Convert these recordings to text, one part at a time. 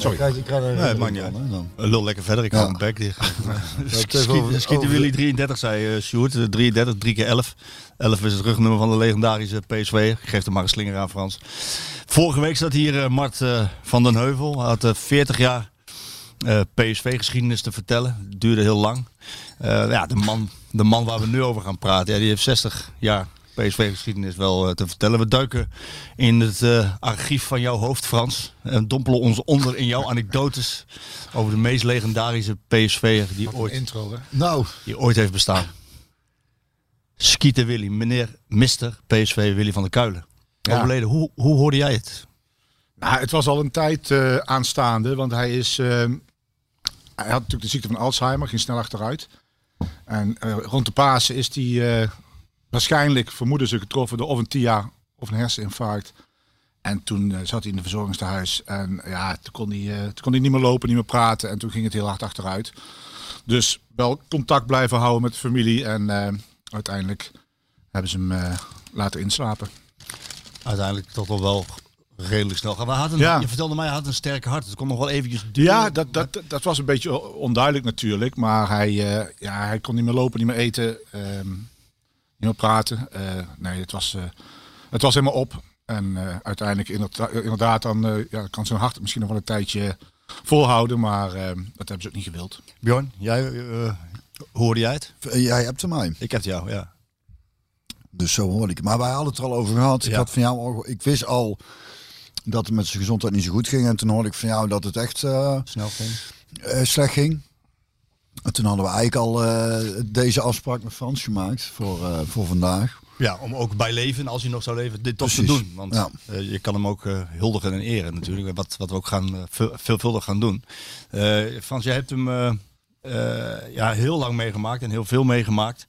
3-0. Sorry. Kijk, ik krijg er Nee, maakt niet uit. Lul lekker verder, ik Ja. hou mijn bek dicht. schieten jullie 33, zei uh, Sjoerd. Eh, 33, 3 keer 11. 11 is het rugnummer van de legendarische PSV. Ik geef er maar een slinger aan, Frans. Vorige week zat hier eh, Mart eh, van den Heuvel. Hij had eh, 40 jaar eh, PSV-geschiedenis te vertellen. Het duurde heel lang. Eh, ja, de man, de man waar we nu over gaan praten, ja, die heeft 60 jaar PSV-geschiedenis wel eh, te vertellen. We duiken in het eh, archief van jouw hoofd, Frans. En dompelen ons onder in jouw anekdotes over de meest legendarische PSV'er die ooit, intro, hè? Nou, die ooit heeft bestaan. Skeeter Willy, meneer Mister PSV Willy van der Kuilen. Ja. Overleden. Hoe, hoe hoorde jij het? Nou, het was al een tijd eh, aanstaande, want hij is. hij had natuurlijk de ziekte van Alzheimer, ging snel achteruit. En rond de Pasen is hij waarschijnlijk, vermoeden ze, getroffen door of een TIA of een herseninfarct. En toen eh, zat hij in de verzorgingstehuis en ja, toen kon, hij, eh, toen kon hij niet meer lopen, niet meer praten en toen ging het heel hard achteruit. Dus wel contact blijven houden met de familie en eh, uiteindelijk hebben ze hem laten inslapen. Uiteindelijk toch nog wel redelijk snel gaan. Had een, Ja. Je vertelde mij, hij had een sterke hart. Het kon nog wel eventjes duren. Ja, dat, dat, dat was een beetje onduidelijk natuurlijk. Maar hij, ja, hij kon niet meer lopen, niet meer eten, ehm, niet meer praten. Eh, nee, het was, eh, het was helemaal op. En eh, uiteindelijk inderdaad, inderdaad dan eh, ja, kan zijn hart misschien nog wel een tijdje volhouden. Maar eh, dat hebben ze ook niet gewild. Bjorn, jij, eh, hoorde jij het? Jij hebt hem mij. Ik heb het jou, ja. Dus zo hoorde ik. Maar wij hadden het er al over gehad. Ik had van jou al, ik wist al dat het met zijn gezondheid niet zo goed ging. En toen hoorde ik van jou dat het echt eh, Snel ging. eh, slecht ging. En toen hadden we eigenlijk al eh, deze afspraak met Frans gemaakt voor, eh, voor vandaag. Ja, om ook bij leven, als hij nog zou leven, dit toch te doen. Want Ja. eh, je kan hem ook eh, huldigen en eren natuurlijk. Wat, wat we ook gaan, veel, veelvuldig gaan doen. Eh, Frans, jij hebt hem eh, eh, ja, heel lang meegemaakt en heel veel meegemaakt.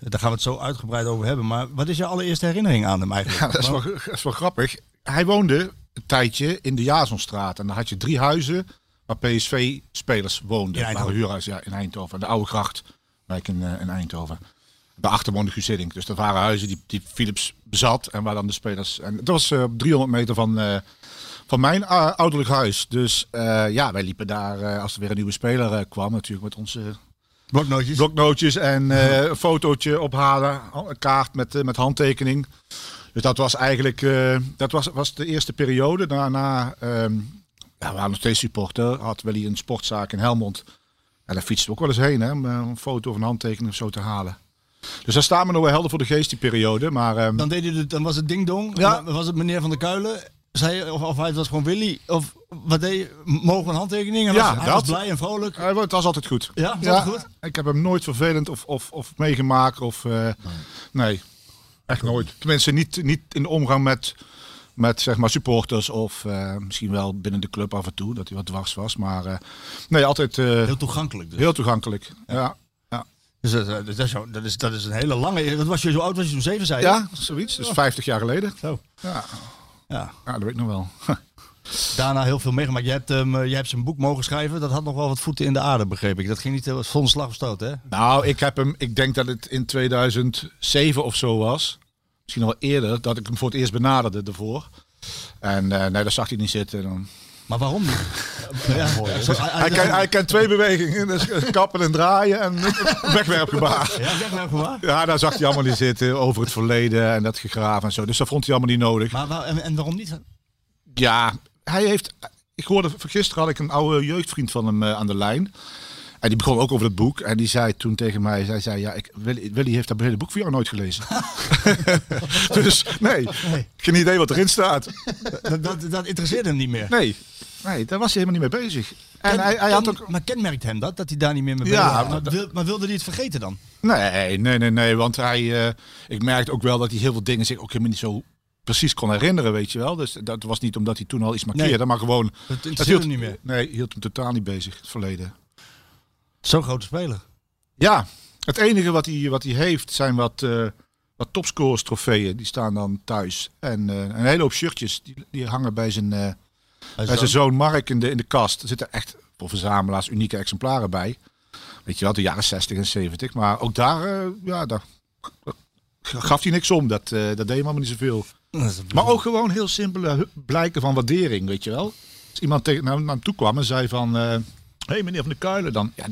Daar gaan we het zo uitgebreid over hebben. Maar wat is je allereerste herinnering aan hem eigenlijk? Ja, dat is wel, dat is wel grappig. Hij woonde een tijdje in de Jazonstraat. En dan had je drie huizen waar PSV-spelers woonden. In Eindhoven. Huurhuizen, ja, in Eindhoven. De Oude Gracht, wijk in, eh, in Eindhoven. Daarachter woonde Guus Hiddink. Dus dat waren huizen die, die Philips bezat. En waar dan de spelers... En dat was eh, op 300 meter van, eh, van mijn ouderlijk huis. Dus ja, wij liepen daar als er weer een nieuwe speler kwam. Natuurlijk met onze Bloknootjes? bloknootjes en een fotootje ophalen. Een kaart met, met handtekening. Dus dat was eigenlijk dat was, was de eerste periode. Daarna, ehm ja, we waren nog steeds supporter. Had wel een sportzaak in Helmond. En daar fietsten we ook wel eens heen, hè, om eh, een foto of een handtekening of zo te halen. Dus daar staan we nog wel helder voor de geest, die periode. Maar ehm, Dan, deed hij het, dan was het ding dong. Ja. Was het meneer van der Kuilen? Zei, of, of hij was gewoon Willy? Of wat deed? Mogen we een handtekening? En Ja, was, hij was blij en vrolijk. eh, het was altijd goed. Ja, was Ja, goed? ik heb hem nooit vervelend of, of, of meegemaakt. Of, eh, nee, echt nooit. Tenminste, niet, niet in de omgang met, met zeg maar, supporters. Of eh, misschien wel binnen de club af en toe, dat hij wat dwars was. Maar eh, nee, altijd eh, Heel toegankelijk dus. heel toegankelijk. Ja, ja. Dus dat, dat, dat is, zo- dat, is, dat is een hele lange... Wat was je zo oud? Was je toen zeven, zei ja zoiets. Dus 50 jaar geleden. Zo. Ja, Ja. ja dat weet ik nog wel. Daarna heel veel meegemaakt. Je hebt, hem, eh, je hebt zijn boek mogen schrijven. Dat had nog wel wat voeten in de aarde, begreep ik. Dat ging niet heel zonder slag of stoot, hè? Nou, ik heb hem, ik denk dat het in 2007 of zo was. Misschien nog wel eerder, dat ik hem voor het eerst benaderde ervoor. En eh, nee, daar zag hij niet zitten. Dan. Maar waarom niet? ja, hij, kent, hij kent twee bewegingen, dus kappen en draaien en wegwerpgebaar. Ja. Ja, daar zag hij allemaal niet zitten, over het verleden en dat gegraven en zo. Dus dat vond hij allemaal niet nodig. Maar waar- en, en waarom niet? Ja, hij heeft. Ik hoorde gisteren had ik een oude jeugdvriend van hem eh, aan de lijn. En die begon ook over het boek. En die zei toen tegen mij, zij zei, ja, ik, Willy, Willy heeft dat hele boek voor jou nooit gelezen. dus nee, geen idee wat erin staat. Dat, dat, dat interesseert hem niet meer. Nee, nee, daar was hij helemaal niet mee bezig. En Ken- hij, hij had ook... Maar kenmerkt hem dat, dat hij daar niet meer mee Ja, bezig was? maar wil- maar wilde hij het vergeten dan? Nee, nee, nee, nee. Want hij, eh, ik merkte ook wel dat hij heel veel dingen zich ook helemaal niet zo precies kon herinneren, weet je wel. Dus dat was niet omdat hij toen al iets markeerde, Nee. maar gewoon... Het dat interesseert hem niet meer. Nee, hield hem totaal niet bezig, het verleden. Zo'n grote speler. Ja, het enige wat hij, wat hij heeft zijn wat, eh wat topscorers trofeeën. Die staan dan thuis. En eh, een hele hoop shirtjes, die, die hangen bij zijn, eh, bij zijn zoon Mark in de, in de kast. Er zitten echt voor verzamelaars unieke exemplaren bij. Weet je wel, de jaren 60 en 70. Maar ook daar, ja, daar gaf hij niks om. Dat, dat deed hem allemaal niet zoveel. Maar ook gewoon heel simpele blijken van waardering, weet je wel. Als iemand tegen, naar, naar hem toe kwam en zei van... Hé hey, meneer Van der Kuilen, dan... Ja, is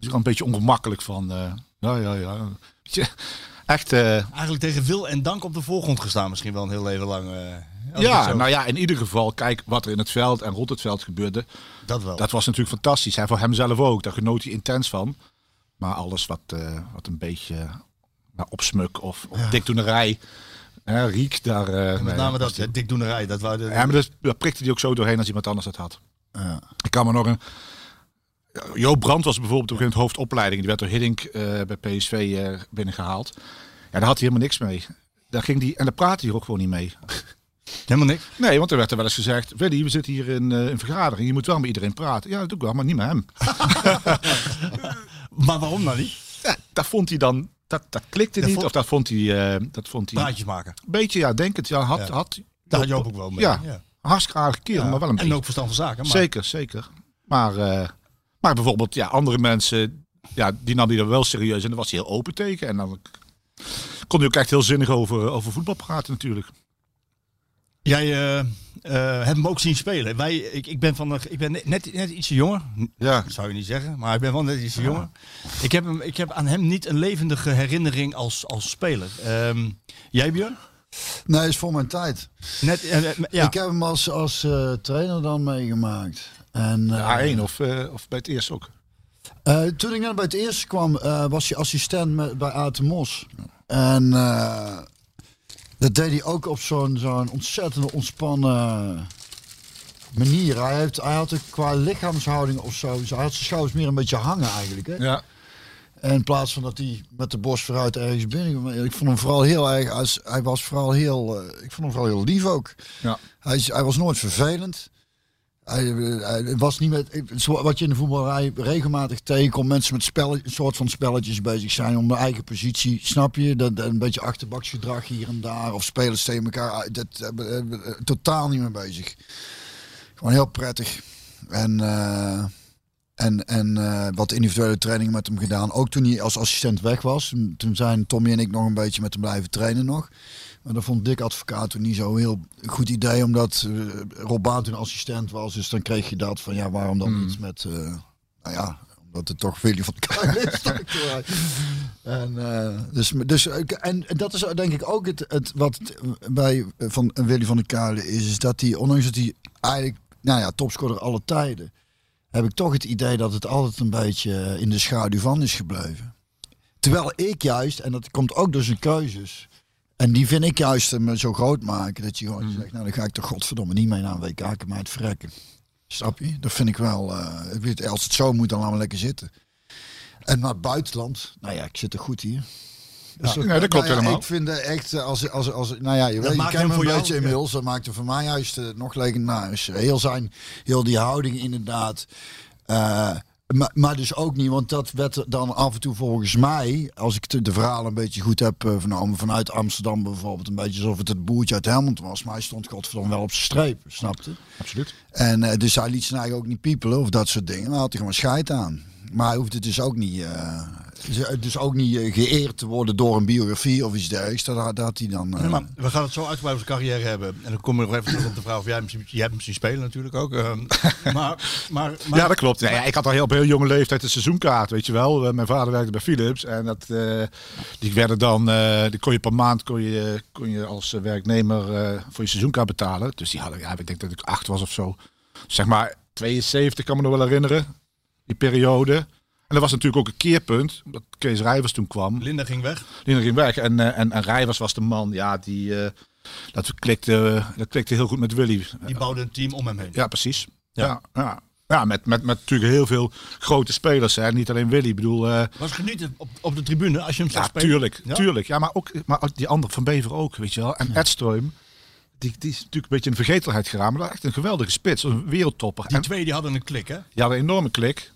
hij al een beetje ongemakkelijk van... eh, ja, ja, ja. Echt... eh, Eigenlijk tegen wil en dank op de voorgrond gestaan misschien wel een heel leven lang. eh, ja, nou ja, in ieder geval, kijk wat er in het veld en rond het veld gebeurde. dat wel. Dat was natuurlijk fantastisch. Hij voor hemzelf ook. Daar genoot hij intens van. Maar alles wat, wat een beetje nou, opsmuk of, of dikdoenerij... Hè, Riek, daar... Met name dat, die- dikdoenerij. Dat wou de, Ja, maar dat, dat prikte hij ook zo doorheen als iemand anders het had. Ja. Ik kan me nog een... Joop Brandt was bijvoorbeeld ook in het hoofdopleiding. Die werd door Hiddink eh, bij PSV eh, binnengehaald. Ja, daar had hij helemaal niks mee. Daar ging die, en daar praatte hij ook gewoon niet mee. Helemaal niks. Nee, want er werd er wel eens gezegd... Willy, we zitten hier in eh, een vergadering. Je moet wel met iedereen praten. Ja, dat doe ik wel, maar niet met hem. Maar waarom dan niet? Ja, dat vond hij dan... Dat, dat klikte Dat niet. vond- Of dat vond hij... eh, dat vond hij Praatjes maken. beetje, ja, denk het. Ja, had, Ja. had, Daar had Joop ook wel mee. Ja, hartstikke aardige kerel, Ja. maar wel een En beetje... ook verstand van zaken. Maar Zeker, zeker. Maar, eh, maar bijvoorbeeld, ja, andere mensen, ja, die nam hij er wel serieus en daar was hij heel open tegen. En dan kon hij ook echt heel zinnig over, over voetbal praten natuurlijk. Jij eh, eh, hebt hem ook zien spelen. Wij, ik, ik ben, van de, ik ben net, net, net ietsje jonger. Ja. Dat zou je niet zeggen, maar ik ben wel net ietsje jonger. Ik heb, hem, ik heb aan hem niet een levendige herinnering als, als speler. Ehm, jij Björn? Nee, is voor mijn tijd. Net, eh, eh, ja. Ik heb hem als, als eh, trainer dan meegemaakt. En, eh, A1 of, eh, of bij het eerst ook. Eh, toen ik net bij het eerste kwam, was hij assistent met, bij Atemos. En eh, dat deed hij ook op zo'n zo'n ontzettend ontspannen manier. Hij, heeft, hij had het qua lichaamshouding of zo, hij had zijn schouders meer een beetje hangen eigenlijk. Hè? Ja. En in plaats van dat hij met de borst vooruit ergens binnen. Ik vond hem vooral heel erg. als- Hij was vooral heel. ik vond hem vooral heel lief ook. Ja. Hij, hij was nooit vervelend. Hij, eh, was niet met. Wat je in de voetballerij regelmatig tegenkomt. Mensen met spel, een soort van spelletjes bezig zijn om de eigen positie. Snap je? Dat, een beetje achterbaksgedrag hier en daar. Of spelers tegen elkaar. ah, Dat, eh, totaal niet mee bezig. Gewoon heel prettig. En. eh, en, en wat individuele trainingen met hem gedaan. Ook toen hij als assistent weg was. Toen zijn Tommy en ik nog een beetje met hem blijven trainen nog. Maar dat vond Dick Advocaat toen niet zo heel goed idee. Omdat eh, Rob Baan toen assistent was. Dus dan kreeg je dat van ja, waarom dan niet met... eh, nou ja, omdat het toch Willy van de is. en, eh, dus, dus, en dat is denk ik ook het, het wat bij van Willy van der Kuilen is. Is dat hij, ondanks dat hij eigenlijk, nou ja, topscorer alle tijden heb ik toch het idee dat het altijd een beetje in de schaduw van is gebleven. Terwijl ik juist, en dat komt ook door zijn keuzes, en die vind ik juist hem zo groot maken, dat je gewoon zegt, nou dan ga ik toch godverdomme niet mee naar een WK, mij het verrekken. Snap je? Dat vind ik wel, eh, ik weet, als het zo moet, dan laten we lekker zitten. En naar het buitenland, nou ja, ik zit er goed hier. Dus Ja, nee, dat klopt nou ja, helemaal. Ik vind het echt, eh, als, als, als, nou ja, je, weet, je maakt kent me een jou, beetje ja. inmiddels. Dat maakt hem voor mij juist eh, nog legendarisch. Heel zijn, heel die houding inderdaad. Eh, maar, maar dus ook niet, want dat werd dan af en toe volgens mij, als ik de, verhalen een beetje goed heb eh, vernomen, vanuit Amsterdam bijvoorbeeld, een beetje alsof het het boertje uit Helmond was. Maar hij stond godverdomme wel op zijn streep, snapte? Absoluut. En eh, dus hij liet zijn eigen ook niet piepelen of dat soort dingen. Maar had hij gewoon scheid aan. Maar hij hoefde dus ook niet, eh, dus- ook niet eh, geëerd te worden door een biografie of iets dergelijks. Dat, dat had hij dan. eh, Nee, maar we gaan het zo uitgebreid over zijn carrière hebben. En dan kom ik nog even terug op de vraag of jij hem, jij hebt hem zien spelen natuurlijk ook. ehm, maar, maar, maar, ja, dat klopt. Ik had al heel, op heel jonge leeftijd een seizoenkaart, weet je wel. Eh, Mijn vader werkte bij Philips en dat, eh, die werden dan, eh, die kon je per maand kon je, kon je als eh, werknemer eh, voor je seizoenkaart betalen. Dus die hadden, ja, ik denk dat ik acht was of zo. Zeg maar 72 kan me nog wel herinneren, die periode. En dat was natuurlijk ook een keerpunt. Dat Kees Rijvers toen kwam. Linda ging weg. Linda ging weg. En, eh, en, en Rijvers was de man, ja, die... eh, dat, klikte, dat klikte heel goed met Willy. Die bouwde een team om hem heen. Ja, precies. Ja. Ja, ja. ja. met, met, met natuurlijk heel veel grote spelers. Hè. Niet alleen Willy. Ik bedoel, eh, Was genieten op, op de tribune als je hem zag ja, spelen? tuurlijk, Ja? tuurlijk. Ja, maar ook maar ook die andere van Bever ook, weet je wel. En Edström, die, die is natuurlijk een beetje in vergetelheid geraakt. Maar dat is echt een geweldige spits, een wereldtopper. Die en twee die hadden een klik, hè? die hadden een enorme klik.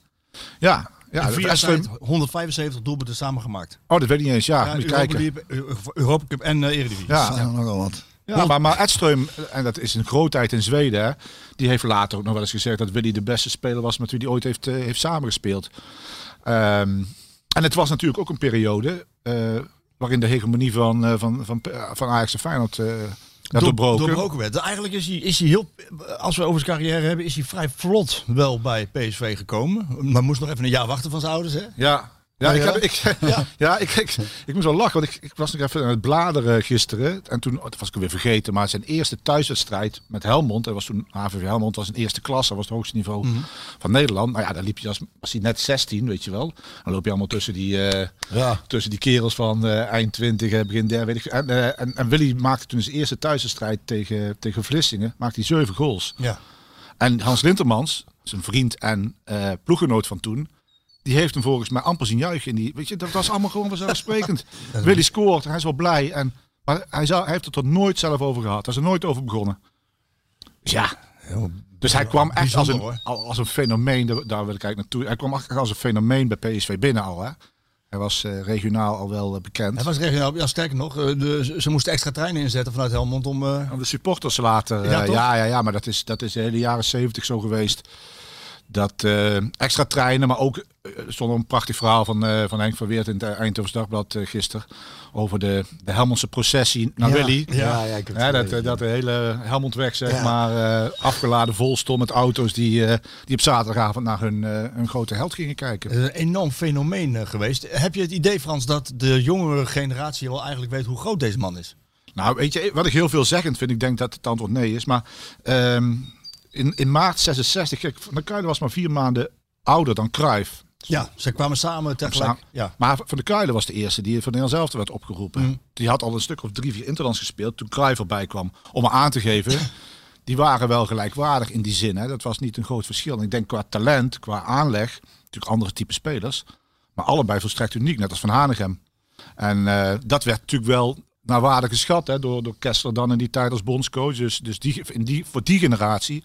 Ja, ja. in vier dat jaar Edström- tijd 175 doelpunten samen gemaakt. oh, dat weet ik niet eens. Ja, Ja, moet Europa, kijken. League, Eu- Europa Cup en eh Eredivisie. Ja. nogal wat. Ja, maar, maar Edström, en dat is een grootheid in Zweden, hè, die heeft later ook nog wel eens gezegd dat Willy de beste speler was met wie hij ooit heeft, eh, heeft samengespeeld. Ehm, en het was natuurlijk ook een periode eh, waarin de hegemonie van, eh, van, van, van Ajax en Feyenoord doorbroken. doorbroken werd. Dus eigenlijk is hij, is hij heel, als we over zijn carrière hebben, is hij vrij vlot wel bij PSV gekomen. Maar moest nog even een jaar wachten van zijn ouders, hè? Ja. Ja, Oh, ik, heb, ik, ja. ik, ik, ik moest wel lachen, want ik, ik was nog even aan het bladeren gisteren. En toen, dat was ik weer vergeten, maar zijn eerste thuiswedstrijd met Helmond. Dat was toen HVV Helmond, was een eerste klas. Dat was het hoogste niveau van Nederland. Nou ja, daar liep je als, was hij net 16, weet je wel. Dan loop je allemaal tussen die, eh, Ja. tussen die kerels van eh, eind 20, eh, begin derde, weet ik. En, eh, en, en Willy maakte toen zijn eerste thuiswedstrijd tegen, tegen Vlissingen. Maakte hij zeven goals. Ja. En Hans Lintermans, zijn vriend en ploeggenoot van toen, die heeft hem volgens mij amper zien juichen. In die, weet je, dat was allemaal gewoon vanzelfsprekend. Willy scoort, hij is wel blij. En, maar hij, zou, hij heeft het er nooit zelf over gehad. Hij is er nooit over begonnen. Dus ja. Dus hij kwam echt als een, al- als een fenomeen, daar, wil ik eigenlijk naartoe. Hij kwam echt als een fenomeen bij PSV binnen al. Hè? Hij was eh, regionaal al wel eh, bekend. Hij was regionaal, ja, sterker nog, eh, de, ze- moesten extra treinen inzetten vanuit Helmond om... Aan de supporters later. Ja, ja, ja, ja, maar dat is, dat is de hele jaren zeventig zo geweest. Dat eh, extra treinen, maar ook eh, er stond een prachtig verhaal van, eh, van Henk van Weert in het Eindhoven's Dagblad eh, gisteren. Over de, de Helmondse processie naar Ja. Willy. Ja, ja, Ja, dat, eh, dat de hele Helmondweg zeg maar eh, afgeladen vol stond met auto's die, eh, die op zaterdagavond naar hun, eh, hun grote held gingen kijken. een enorm fenomeen eh, geweest. Heb je het idee, Frans, dat de jongere generatie wel eigenlijk weet hoe groot deze man is? Nou, weet je, wat ik heel veelzeggend vind, ik denk dat het antwoord nee is. Maar ehm, in, in maart 66, kijk, Van der Kuilen was maar vier maanden ouder dan Cruijff. Ja, ze kwamen samen tegelijk. Ja. Maar Van der Kuilen was de eerste die voor Nederland zelf werd opgeroepen. Mm. Die had al een stuk of drie, vier interlands gespeeld toen Cruijff erbij kwam. Om aan te geven, die waren wel gelijkwaardig in die zin. Hè. Dat was niet een groot verschil. En ik denk qua talent, qua aanleg, natuurlijk andere type spelers. Maar allebei volstrekt uniek, net als Van Hanegem. En eh, dat werd natuurlijk wel naar waarde geschat hè, door, door Kessler dan in die tijd als bondscoach. Dus, dus die, in die, voor die generatie,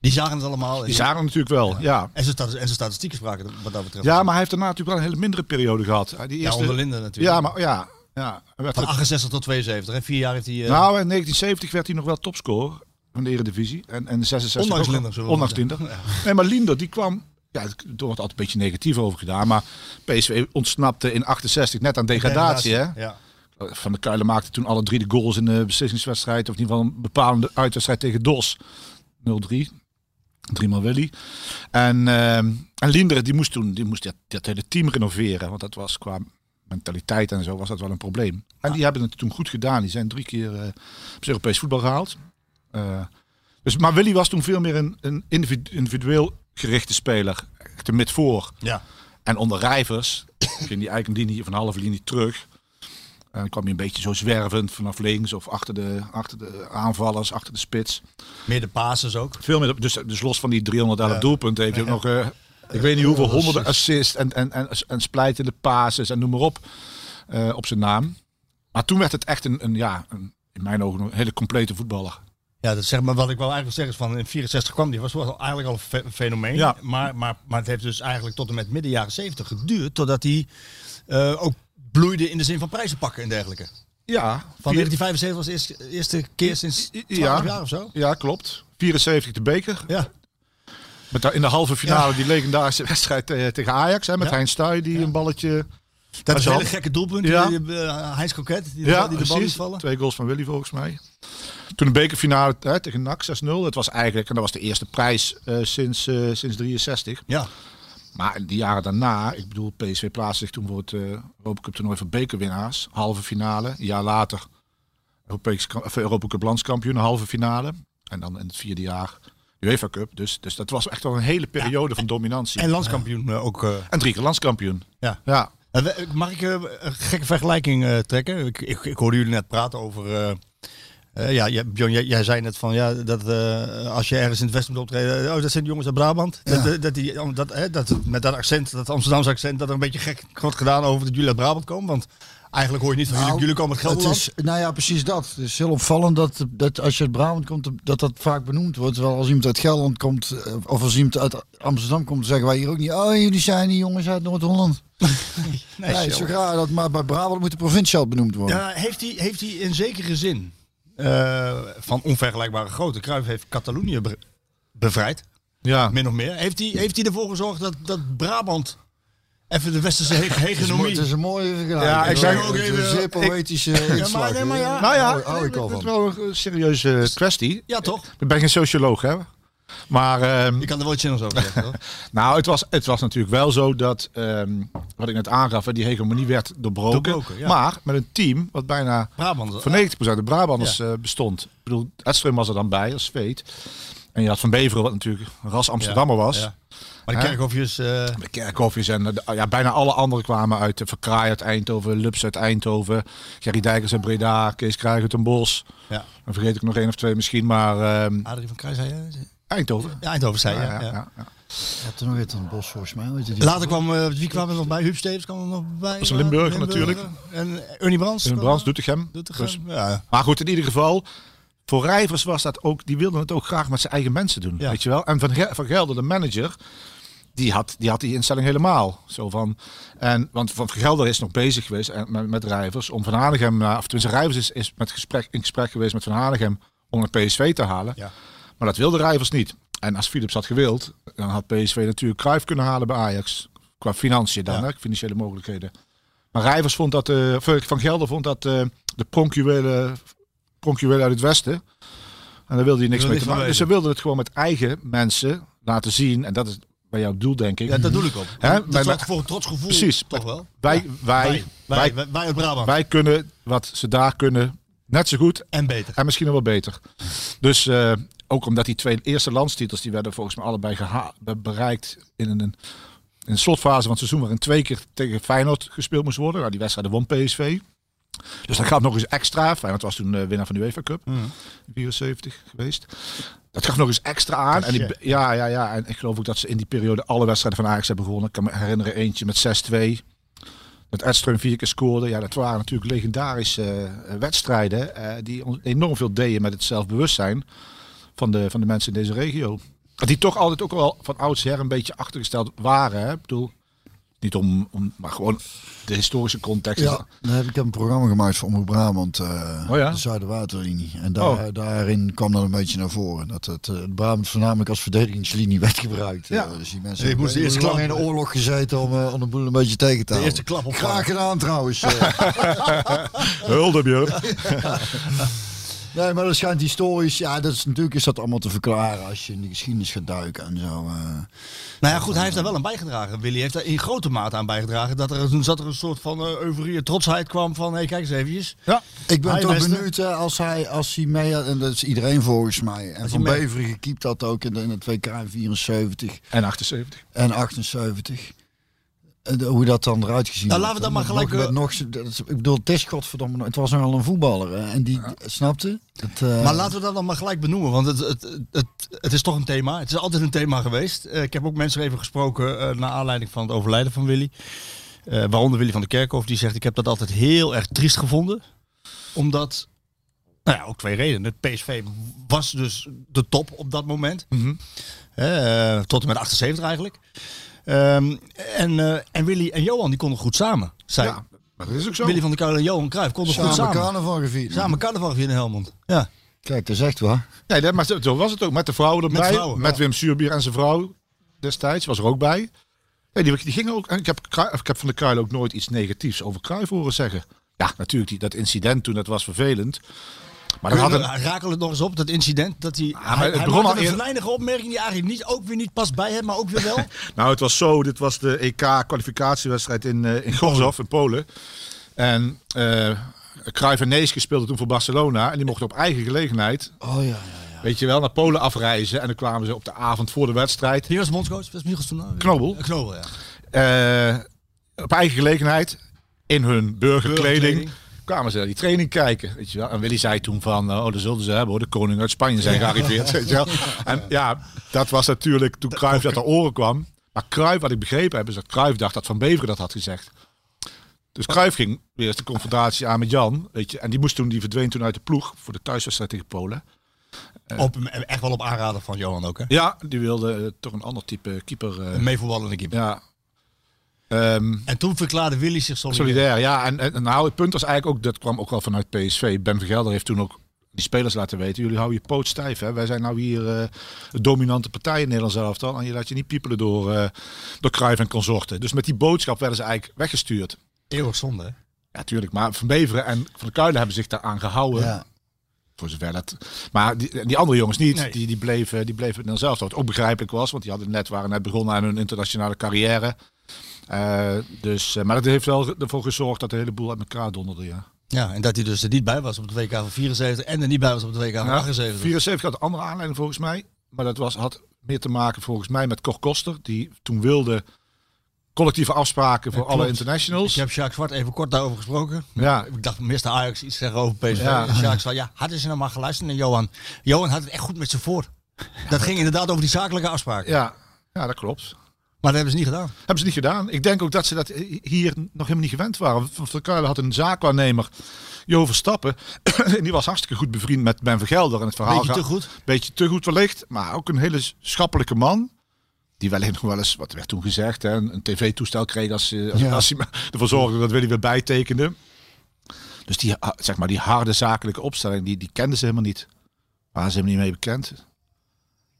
Die zagen het allemaal. die zagen het natuurlijk wel. Ja. En zijn stati- en zijn statistieken spraken wat dat betreft. ja, maar hij heeft daarna natuurlijk wel een hele mindere periode gehad. Die Ja, eerste, onder Linden natuurlijk. Ja, maar ja. ja werd Van 68 tot 72. En vier jaar heeft hij... eh, Nou, in 1970 werd hij nog wel topscorer van de Eredivisie. En, en 66 Ondanks ook- Linder, Ondanks Linder. Nee, maar Linder die kwam... Ja, er wordt altijd een beetje negatief over gedaan. Maar PSV ontsnapte in 68 net aan degradatie. Hè? Ja. Van der Kuilen maakte toen alle drie de goals in de beslissingswedstrijd. Of in ieder geval een bepalende uitwedstrijd tegen DOS. 0-3. Driemaal Willy. En, ehm en Linder die moest toen die moest dat, dat hele team renoveren. Want dat was qua mentaliteit en zo was dat wel een probleem. En die hebben het toen goed gedaan. Die zijn drie keer eh, op Europees voetbal gehaald. Eh, dus, maar Willy was toen veel meer een, een individu- individueel gerichte speler. Echt een mid voor. ja. En onder Rijvers ging die eigenlijk een linie van halve linie terug. En dan kwam hij een beetje zo zwervend vanaf links of achter de, achter de aanvallers, achter de spits. Meer de passes ook. Veel meer, dus, dus los van die 311 Ja. doelpunten heeft hij ook nog, eh, ik weet niet hoeveel, honderden assists en, en, en, en splijtende passes en noem maar op, eh, op zijn naam. Maar toen werd het echt een, een ja, een, in mijn ogen een hele complete voetballer. Ja, dat zeg maar wat ik wel eigenlijk zeggen is van in 64 kwam die was wel eigenlijk al een fe- een fenomeen. Ja. Maar, maar, maar het heeft dus eigenlijk tot en met midden jaren 70 geduurd totdat hij eh, ook bloeide in de zin van prijzen pakken en dergelijke. Ja, Van vier- 1975 was de eerste, eerste keer sinds 12 Ja. jaar of zo. ja, klopt. 74 de beker. Ja. Met daar in de halve finale Ja. die legendarische wedstrijd tegen Ajax. Hè, met Ja. Hein Stuy die een balletje... Dat is een hele gekke doelpunt. Ja. Die, eh, Heinz Coquet, die, de- Ja, die de bal liet vallen. Twee goals van Willy volgens mij. Toen de bekerfinale hè, tegen NAC 6-0. Dat was eigenlijk, en dat was de eerste prijs eh, sinds, eh, sinds 63. Ja. Maar in die jaren daarna, ik bedoel, PSV plaatste zich toen voor het eh Europa Cup toernooi van bekerwinnaars. Halve finale. Een jaar later Europees, of Europa Cup landskampioen, halve finale. En dan in het vierde jaar UEFA Cup. Dus, dus dat was echt wel een hele periode van dominantie. En landskampioen eh, ook. eh. En drie keer landskampioen. Ja. Ja. Eh, Mag ik eh, een gekke vergelijking eh, trekken? Ik, ik, ik hoorde jullie net praten over. Eh, eh, ja, jij- Bjorn, jij, jij zei net van ja, dat eh, als je ergens in het westen moet optreden, oh, dat zijn de jongens uit Brabant. Dat, dat, dat, die, dat, hè, dat het met dat accent, dat Amsterdamse accent, dat er een beetje gek wordt gedaan over dat jullie uit Brabant komen. Want eigenlijk hoor je niet van jullie, Nou, jullie komen uit Het Gelderland. is, nou ja, precies dat. Het is heel opvallend dat, dat als je uit Brabant komt, dat dat vaak benoemd wordt. Terwijl als iemand uit Gelderland komt, eh, of als iemand uit Amsterdam komt, zeggen wij hier ook niet. Oh, jullie zijn die jongens uit Noord-Holland. Nee, het zo. raar dat, maar bij Brabant moet de provincie al benoemd worden. Ja, heeft hij, heeft hij in zekere zin eh, van onvergelijkbare grootte. Cruijff heeft Catalonië be- bevrijd, Ja. min of meer. Heeft hij, heeft hij ervoor gezorgd dat, dat Brabant even de westerse he- hegemonie... het is een mooie vergelijking. Ja, ik zeg ook even- een zeer poëtische nee, maar ja. Nou ja, Hou- hou ik al het is wel een serieuze kwestie. Ja, toch? Ik ben geen socioloog, hè. Maar ehm, Je kan er wel iets zinnigs over zeggen, toch? nou, het was, het was natuurlijk wel zo dat, ehm, wat ik net aangaf, die hegemonie werd doorbroken. Doorbroken, ja. Maar met een team wat bijna Brabant. voor 90% de Brabanders eh, bestond. Ik bedoel, Edström was er dan bij als Veet. En je had Van Beveren, wat natuurlijk ras Amsterdammer was. Ja. Maar de kerkhofjes... eh, De kerkhofjes en eh, de- ja, bijna alle anderen kwamen uit de Verkraai uit Eindhoven, Lups uit Eindhoven, Gerry Dijkers uit Breda, Kees Kruijger uit Den Bosch. ja. Dan vergeet ik nog één of twee misschien, maar ehm, Adrie van Kruijs, zei je? Eindhoven. Ja, Eindhoven zei. Ja, Ja, ja, ja. ja, ja. Je hebt er nog iets het bos volgens mij. Weet je die? Later kwam, eh, wie kwam er nog bij? Huub Stevens kwam er nog bij. Dat is een Limburger natuurlijk. En Ernie Brands. In kwam Brands. Doetinchem. Doetinchem. Dus- Ja. Maar goed, in ieder geval, voor Rijvers was dat ook, die wilden het ook graag met zijn eigen mensen doen, Ja. weet je wel. En Van, van Gelder, de manager, die had, die had die instelling helemaal. Zo van, en, want Van Gelder is nog bezig geweest en- met, met Rijvers om Van Hanegem, eh, of tenminste Rijvers is, is met gesprek, in gesprek geweest met Van Hanegem om een PSV te halen. Ja. Maar dat wilde Rijvers niet. En als Philips had gewild, dan had PSV natuurlijk Cruijff kunnen halen bij Ajax. Qua financiën dan, Ja. hè, financiële mogelijkheden. Maar Rijvers vond dat, eh, Van Gelder vond dat eh, de pronkjuwelen, pronkjuwelen uit het westen. En daar wilde hij niks mee te maken. Dus ze wilden het gewoon met eigen mensen laten zien. En dat is bij jouw doel, denk ik. ja, dat doe ik op. Hè? Dat zorgt voor een trots gevoel. Precies. Toch wel? Wij, Ja. wij, Wij, wij, wij, uit Brabant. wij kunnen wat ze daar kunnen net zo goed En beter. en misschien nog wel beter. Dus ook omdat die twee eerste landstitels, die werden volgens mij allebei bereikt in een, in een slotfase van het seizoen waarin twee keer tegen Feyenoord gespeeld moest worden. Nou, die wedstrijden won PSV. Dus dat gaat nog eens extra. Feyenoord was toen eh, winnaar van de UEFA Cup. 74 geweest. Dat gaf nog eens extra aan. En die, ja, ja, ja. En ik geloof ook dat ze in die periode alle wedstrijden van Ajax hebben gewonnen. Ik kan me herinneren eentje met 6-2. Dat Edström vier keer scoorde. Ja, dat waren natuurlijk legendarische eh, wedstrijden. eh, die enorm veel deden met het zelfbewustzijn van de, van de mensen in deze regio. Die toch altijd ook wel van oudsher een beetje achtergesteld waren. Hè? Ik bedoel, niet om, om, maar gewoon de historische context. Ja, dan heb ik een programma gemaakt voor Omroep Brabant, eh Oh ja? de Zuiderwaterlinie. En daar, Oh. daarin kwam dat een beetje naar voren. Dat het, eh, het Brabant voornamelijk als verdedigingslinie werd gebruikt. Ja. Eh, dus die mensen hebben moest de eerste lang klap- in de oorlog gezeten om, om de boel een beetje tegen te De houden. eerste klap op Graag gedaan trouwens. Hulde, Björn. nee, maar dat schijnt historisch. Ja, dat is, natuurlijk is dat allemaal te verklaren als je in de geschiedenis gaat duiken en zo. eh. Nou ja, goed, hij heeft daar wel aan bijgedragen. Willy heeft daar in grote mate aan bijgedragen. Dat er, toen zat er een soort van eh, euforie en trotsheid kwam van... Hé, hey, kijk eens eventjes. Ja. Ik ben Hij toch beste. benieuwd hè, als hij, als hij mee had, en dat is iedereen volgens mij. En Als Van Beveren gekiept had ook in, de, in het WK in 74 En 78. en 78. De- hoe dat dan eruit gezien Nou, laten we dan maar gelijk, Nog, nog, dat is- ik bedoel, het is godverdomme, het was nogal een voetballer. En die, snapte? Het, eh, Maar laten we dat dan maar gelijk benoemen, want het, het, het, het is toch een thema. Het is altijd een thema geweest. Eh, ik heb ook mensen even gesproken eh naar aanleiding van het overlijden van Willy. Eh, waaronder Willy van der Kerkhof, die zegt: Ik heb dat altijd heel erg triest gevonden. Omdat, nou ja, ook twee redenen. Het PSV was dus de top op dat moment. Eh, tot en met 78 eigenlijk. Ehm, en, eh, en Willy en Johan die konden goed samen. Zij, Ja, maar dat is ook zo. Willy van der Kuilen en Johan Cruijff konden samen goed samen. carnaval gevierd. Samen carnaval gevierd in Helmond. Ja. Kijk, dat is echt waar. Nee, dat, maar zo was het ook. Met de vrouwen erbij. Met, vrouwen, ja. Wim Suurbier en zijn vrouw destijds. Was er ook bij. Ja, die, die gingen ook. En ik heb, ik heb van de Kruil ook nooit iets negatiefs over Cruijff horen zeggen. Ja, natuurlijk. Die, dat incident toen, dat was vervelend. Maar dat had een, Rakel het nog eens op, dat incident. Dat hij, hij, het hij maakte al een eer- opmerking die eigenlijk niet, ook weer niet past bij hem, maar ook weer wel. Nou, het was zo. Dit was de EK-kwalificatiewedstrijd in, eh in Gorzów in Polen. En eh Cruijff en Neeske speelden toen voor Barcelona. En die mochten op eigen gelegenheid Oh ja, ja, Weet je wel, naar Polen afreizen. En dan kwamen ze op de avond voor de wedstrijd. Wie was bondscoach? Was Michels toen? Knobel. Eh, Knobel, ja. op eigen gelegenheid, in hun burgerkleding, Burgerkleding. Kwamen ze naar die training kijken. Weet je wel. En Willy zei toen van, eh, oh, dat zullen ze hebben hoor, de koning uit Spanje zijn gearriveerd. Weet je wel. En ja, dat was natuurlijk toen Cruijff dat ter oren kwam. Maar Cruijff, wat ik begrepen heb, is dat Cruijff dacht dat Van Beveren dat had gezegd. Dus Cruijff ging weer eens de confrontatie aan met Jan. Weet je, en die moest toen, die verdween toen uit de ploeg voor de thuiswedstrijd tegen Polen. Op, echt wel op aanraden van Johan ook, hè? Ja, die wilde eh, toch een ander type keeper. eh, Een meevoetballende keeper. ja. Ehm, En toen verklaarde Willy zich solidair. Solidair, ja. En, en nou, het punt was eigenlijk ook, dat kwam ook wel vanuit PSV. Ben Vergelder heeft toen ook die spelers laten weten, jullie houden je poot stijf. Hè? Wij zijn nou hier eh de dominante partij in Nederland zelf En je laat je niet piepelen door, eh door Cruijff en consorten. Dus met die boodschap werden ze eigenlijk weggestuurd. Eeuwig zonde, hè? Ja, tuurlijk. Maar Van Beveren en Van der Kuilen hebben zich daaraan gehouden. Ja. Voor zover dat. Maar die, die andere jongens niet. Nee. Die, die bleven, die bleven dan zelf. Wat ook begrijpelijk was, want die hadden net, waren net begonnen aan hun internationale carrière. Eh, dus, eh, maar dat heeft wel ervoor gezorgd dat de hele boel uit elkaar donderde. Ja. Ja, en dat hij dus er niet bij was op het WK van 74 en er niet bij was op het WK van Ja, 78. 74 had een andere aanleiding volgens mij. Maar dat was, had meer te maken volgens mij met Cor Koster. Die toen wilde collectieve afspraken voor Ja, alle internationals. Ik heb Jacques Zwart even kort daarover gesproken. Ja. Ik dacht, Mr. Ajax iets zeggen over PSV. Ja. En Jacques zei, ja, hadden ze nou maar geluisterd naar Johan. Johan had het echt goed met ze voor. Dat ging inderdaad over die zakelijke afspraken. Ja, ja, dat klopt. Maar dat hebben ze niet gedaan. Hebben ze niet gedaan. Ik denk ook dat ze dat hier nog helemaal niet gewend waren. Van Kuilen had een zaakwaarnemer, Jo Verstappen. en die was hartstikke goed bevriend met Ben Vergelder. En het verhaal Beetje te goed. Beetje te goed wellicht. Maar ook een hele schappelijke man. Die wellicht nog wel eens, wat werd toen gezegd, hè, een, tv-toestel kreeg als, eh, als, Ja. als hij ervoor zorgde dat Willy weer bijtekende. Dus die, ah, zeg maar, die harde zakelijke opstelling, die, die kenden ze helemaal niet. Waren ze helemaal niet mee bekend.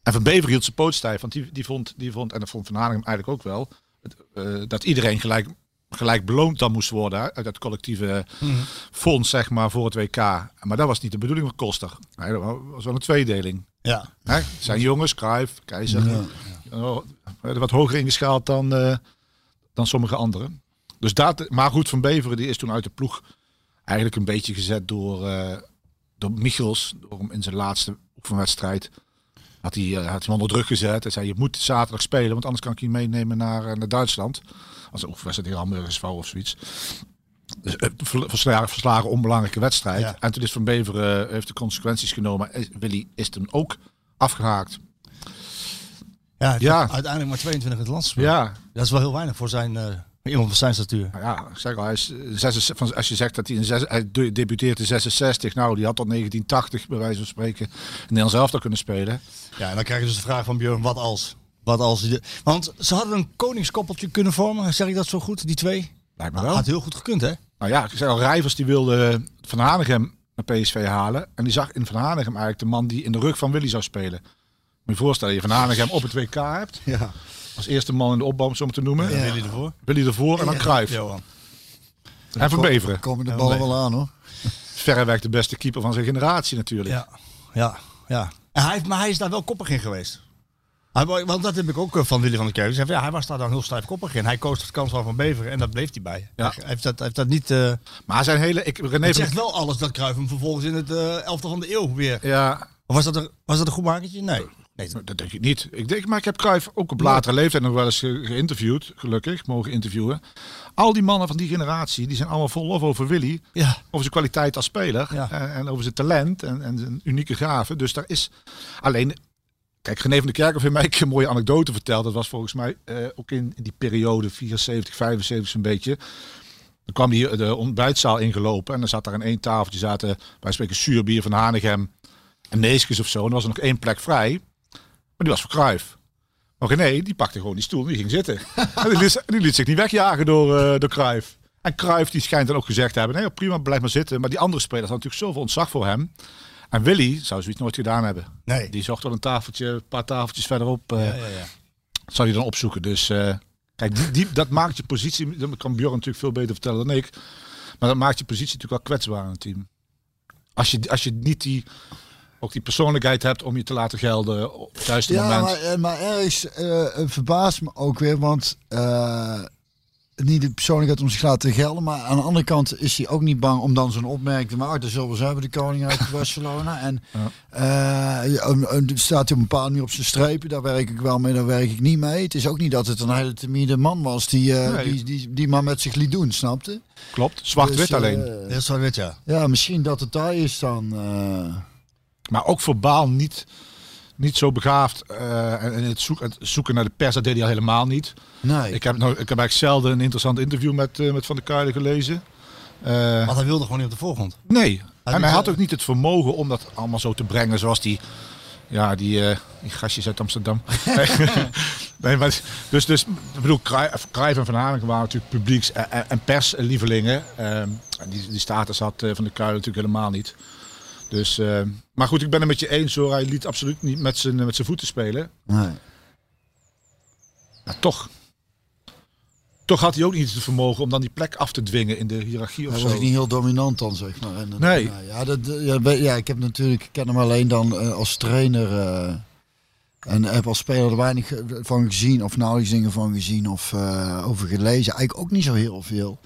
En Van Bever hield zijn poot stijf, want die, die, vond, die vond, en dat vond Van Hanegem eigenlijk ook wel, het, eh, dat iedereen gelijk, gelijk beloond dan moest worden uit dat collectieve fonds, zeg maar, voor het WK. Maar dat was niet de bedoeling van Koster. Nee, dat was wel een tweedeling. Ja. Hè? Zijn jongens, Cruijff, Keizer, oh, eh, wat hoger ingeschaald dan, eh, dan sommige anderen. Dus dat, maar goed, Van Beveren die is toen uit de ploeg eigenlijk een beetje gezet door, door Michels. Door hem in zijn laatste oefenwedstrijd had hij, eh, had hij hem onder druk gezet. Hij zei, je moet zaterdag spelen, want anders kan ik je meenemen naar, eh, naar Duitsland. Als een oefenwedstrijd tegen Hamburgers of zoiets. Dus, eh, ver- verslagen, verslagen onbelangrijke wedstrijd. Ja. En toen is Van Beveren heeft de consequenties genomen. Willy is toen ook afgehaakt. Ja, uiteindelijk maar 22 in het land. Ja, Dat is wel heel weinig voor zijn, iemand van zijn statuur. Nou ja, ik zeg al, hij is eh, 66 van, als je zegt dat hij in zes, hij de- debuteert in 66, nou, die had tot 1980 bij wijze van spreken in Nederland zelf al kunnen spelen. Ja, en dan krijg je dus de vraag van Björn, wat als? Wat als je- want ze hadden een koningskoppeltje kunnen vormen, zeg ik dat zo goed, die twee? Lijkt me Dat wel. had heel goed gekund, hè? Nou ja, ik zeg al, Rijvers die wilde Van Hanegem naar PSV halen. En die zag in Van Hanegem eigenlijk de man die in de rug van Willy zou spelen. Moet je je voorstellen, je Van Hanegem op het WK hebt. Ja. Als eerste man in de opbouw, om zo maar te noemen. Ja. Willy ervoor. Willy ervoor en dan Cruijff. Johan. En Van Beveren. Komen de ballen wel aan hoor. Verreweg de beste keeper van zijn generatie natuurlijk. Ja, ja, ja. En hij, heeft- maar hij is daar wel koppig in geweest. Hij, wa- want dat heb ik ook eh, van Willy van der Keuken. Ja, hij was daar dan heel stijf koppig in. Hij koos de kans van Van Beveren en dat bleef hij bij. Ja. Hij heeft dat, heeft dat niet... eh Maar zijn hele... Ik, René het zegt wel alles dat Cruijff hem vervolgens in het eh elftal van de eeuw weer... Ja, Of was dat, een, was dat een goed makertje? Nee. Nee. Dat denk ik niet. Ik denk, maar ik heb Cruijff ook op latere leeftijd nog wel eens ge- geïnterviewd, gelukkig, mogen interviewen. Al die mannen van die generatie, die zijn allemaal vol lof over Willy. Ja. Over zijn kwaliteit als speler. Ja. En, en over zijn talent en, en zijn unieke gaven. Dus daar is alleen... Kijk, René van der Kerkhoff heeft mij een mooie anekdote verteld. Dat was volgens mij eh, ook in, in die periode 74, 75 zo'n beetje. Dan kwam hij de ontbijtzaal ingelopen. En dan zat daar aan één tafeltje zaten, wij spreken zuurbier van Hanegem en Neeskens of zo. En er was er nog één plek vrij. Maar die was voor Cruijff. Maar René, die pakte gewoon die stoel en die ging zitten. en die liet, die liet zich niet wegjagen door, eh door Cruijff. En Cruijff die schijnt dan ook gezegd te hebben, nee prima, blijf maar zitten. Maar die andere spelers hadden natuurlijk zoveel ontzag voor hem. En Willy zou zoiets nooit gedaan hebben. Nee. Die zocht wel een tafeltje, een paar tafeltjes verderop. eh Ja, ja, ja. zou hij dan opzoeken. Dus eh, kijk, die, die, dat maakt je positie, dat kan Bjorn natuurlijk veel beter vertellen dan ik. Maar dat maakt je positie natuurlijk wel kwetsbaar in het team. Als je, als je niet die, ook die persoonlijkheid hebt om je te laten gelden op het juiste Ja, moment. maar, eh, maar ergens eh, eh, verbaast me ook weer, want eh, niet de persoonlijkheid om zich te laten gelden. Maar aan de andere kant is hij ook niet bang om dan zo'n opmerking te maken. Dat zullen we hebben, de koning uit Barcelona. En eh, een- een- staat hij op een bepaalde manier op zijn strepen. Daar werk ik wel mee, daar werk ik niet mee. Het is ook niet dat het een hele timide man was die, eh, Nee. die, die, die maar met zich liet doen, snapte? Klopt. Zwart-wit Dus, alleen. Dat is wel wit, ja. Ja, misschien dat het daar is dan. Maar ook verbaal niet, niet zo begaafd. eh, en en het, zoek, het zoeken naar de pers, dat deed hij al helemaal niet. nee. Ik heb, nou, ik heb eigenlijk zelden een interessant interview met, eh, met Van der Kuilen gelezen. Eh, Want hij wilde gewoon niet op de voorgrond. nee. En hij had ook niet het vermogen om dat allemaal zo te brengen zoals die... Ja, die, die gastjes uit Amsterdam. nee, maar, dus, dus, ik bedoel, Cruijff en Van Hanegem waren natuurlijk publieks- en, en- en perslievelingen. Ehm, die, die status had Van der Kuilen natuurlijk helemaal niet. Dus, eh, maar goed, ik ben het met je eens hoor. Hij liet absoluut niet met zijn, met zijn voeten spelen. nee. Maar toch. Toch had hij ook niet het vermogen om dan die plek af te dwingen in de hiërarchie of Hij zo. was niet heel dominant dan, zeg maar. En, dan- Nee. Ja, ja, dat, ja, ik heb natuurlijk, ik ken hem alleen dan eh, als trainer. eh, en heb als speler er weinig eh, van gezien, of nauwelijks dingen van gezien of eh, over gelezen. Eigenlijk ook niet zo heel veel.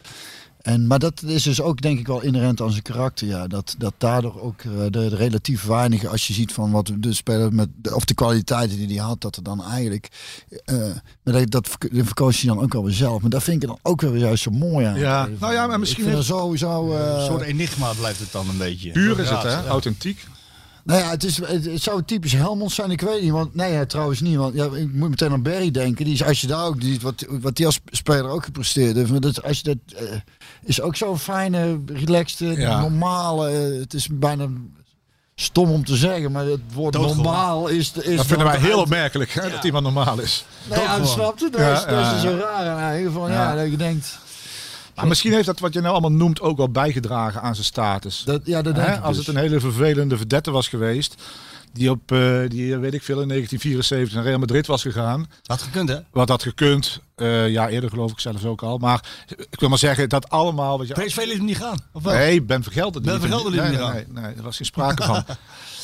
En, maar dat is dus ook denk ik wel inherent aan zijn karakter. Ja. Dat, dat daardoor ook eh, de, de relatief weinige, als je ziet van wat de speler met, de- of de kwaliteiten die hij had, dat er dan eigenlijk, eh, maar dat, dat verk- dat verkoos hij dan ook wel weer zelf. Maar dat vind ik dan ook wel weer juist zo mooi aan. Ja, nou ja, maar misschien Ik vind sowieso... eh, Een soort enigma blijft het dan een beetje. Puur is het, hè? ja. Authentiek. Nou ja, het, is, het, zou typisch Helmond zijn, ik weet niet. Want nee, trouwens niet. Want ja, ik moet meteen aan Barry denken. Die is, als je daar ook ziet, wat, wat die als speler ook gepresteerd heeft. Maar dat, als je dat, eh, is ook zo'n fijne, relaxte, Ja. normale. eh, het is bijna stom om te zeggen, maar het woord Doodgewoon. normaal is... is Dat vinden wij heel opmerkelijk, hè, dat iemand normaal is. Nee, ja? Dat, Ja, is, dat is zo raar aan eigen van, ja. Ja. dat je denkt... Maar misschien heeft dat wat je nou allemaal noemt ook wel bijgedragen aan zijn status. Dat, ja, dat denk ik Als dus. het een hele vervelende verdette was geweest, die op, eh, die, weet ik veel, in 1974 naar Real Madrid was gegaan. Had gekund, hè? Wat had gekund, eh, ja eerder geloof ik zelfs ook al. Maar ik wil maar zeggen, dat allemaal... Weet je, PSV liet hem niet gaan. Of wel? Nee, Ben Vergelder. Ben liet hem Vergelder liet nee, hem nee, niet nee, nee, daar was geen sprake van.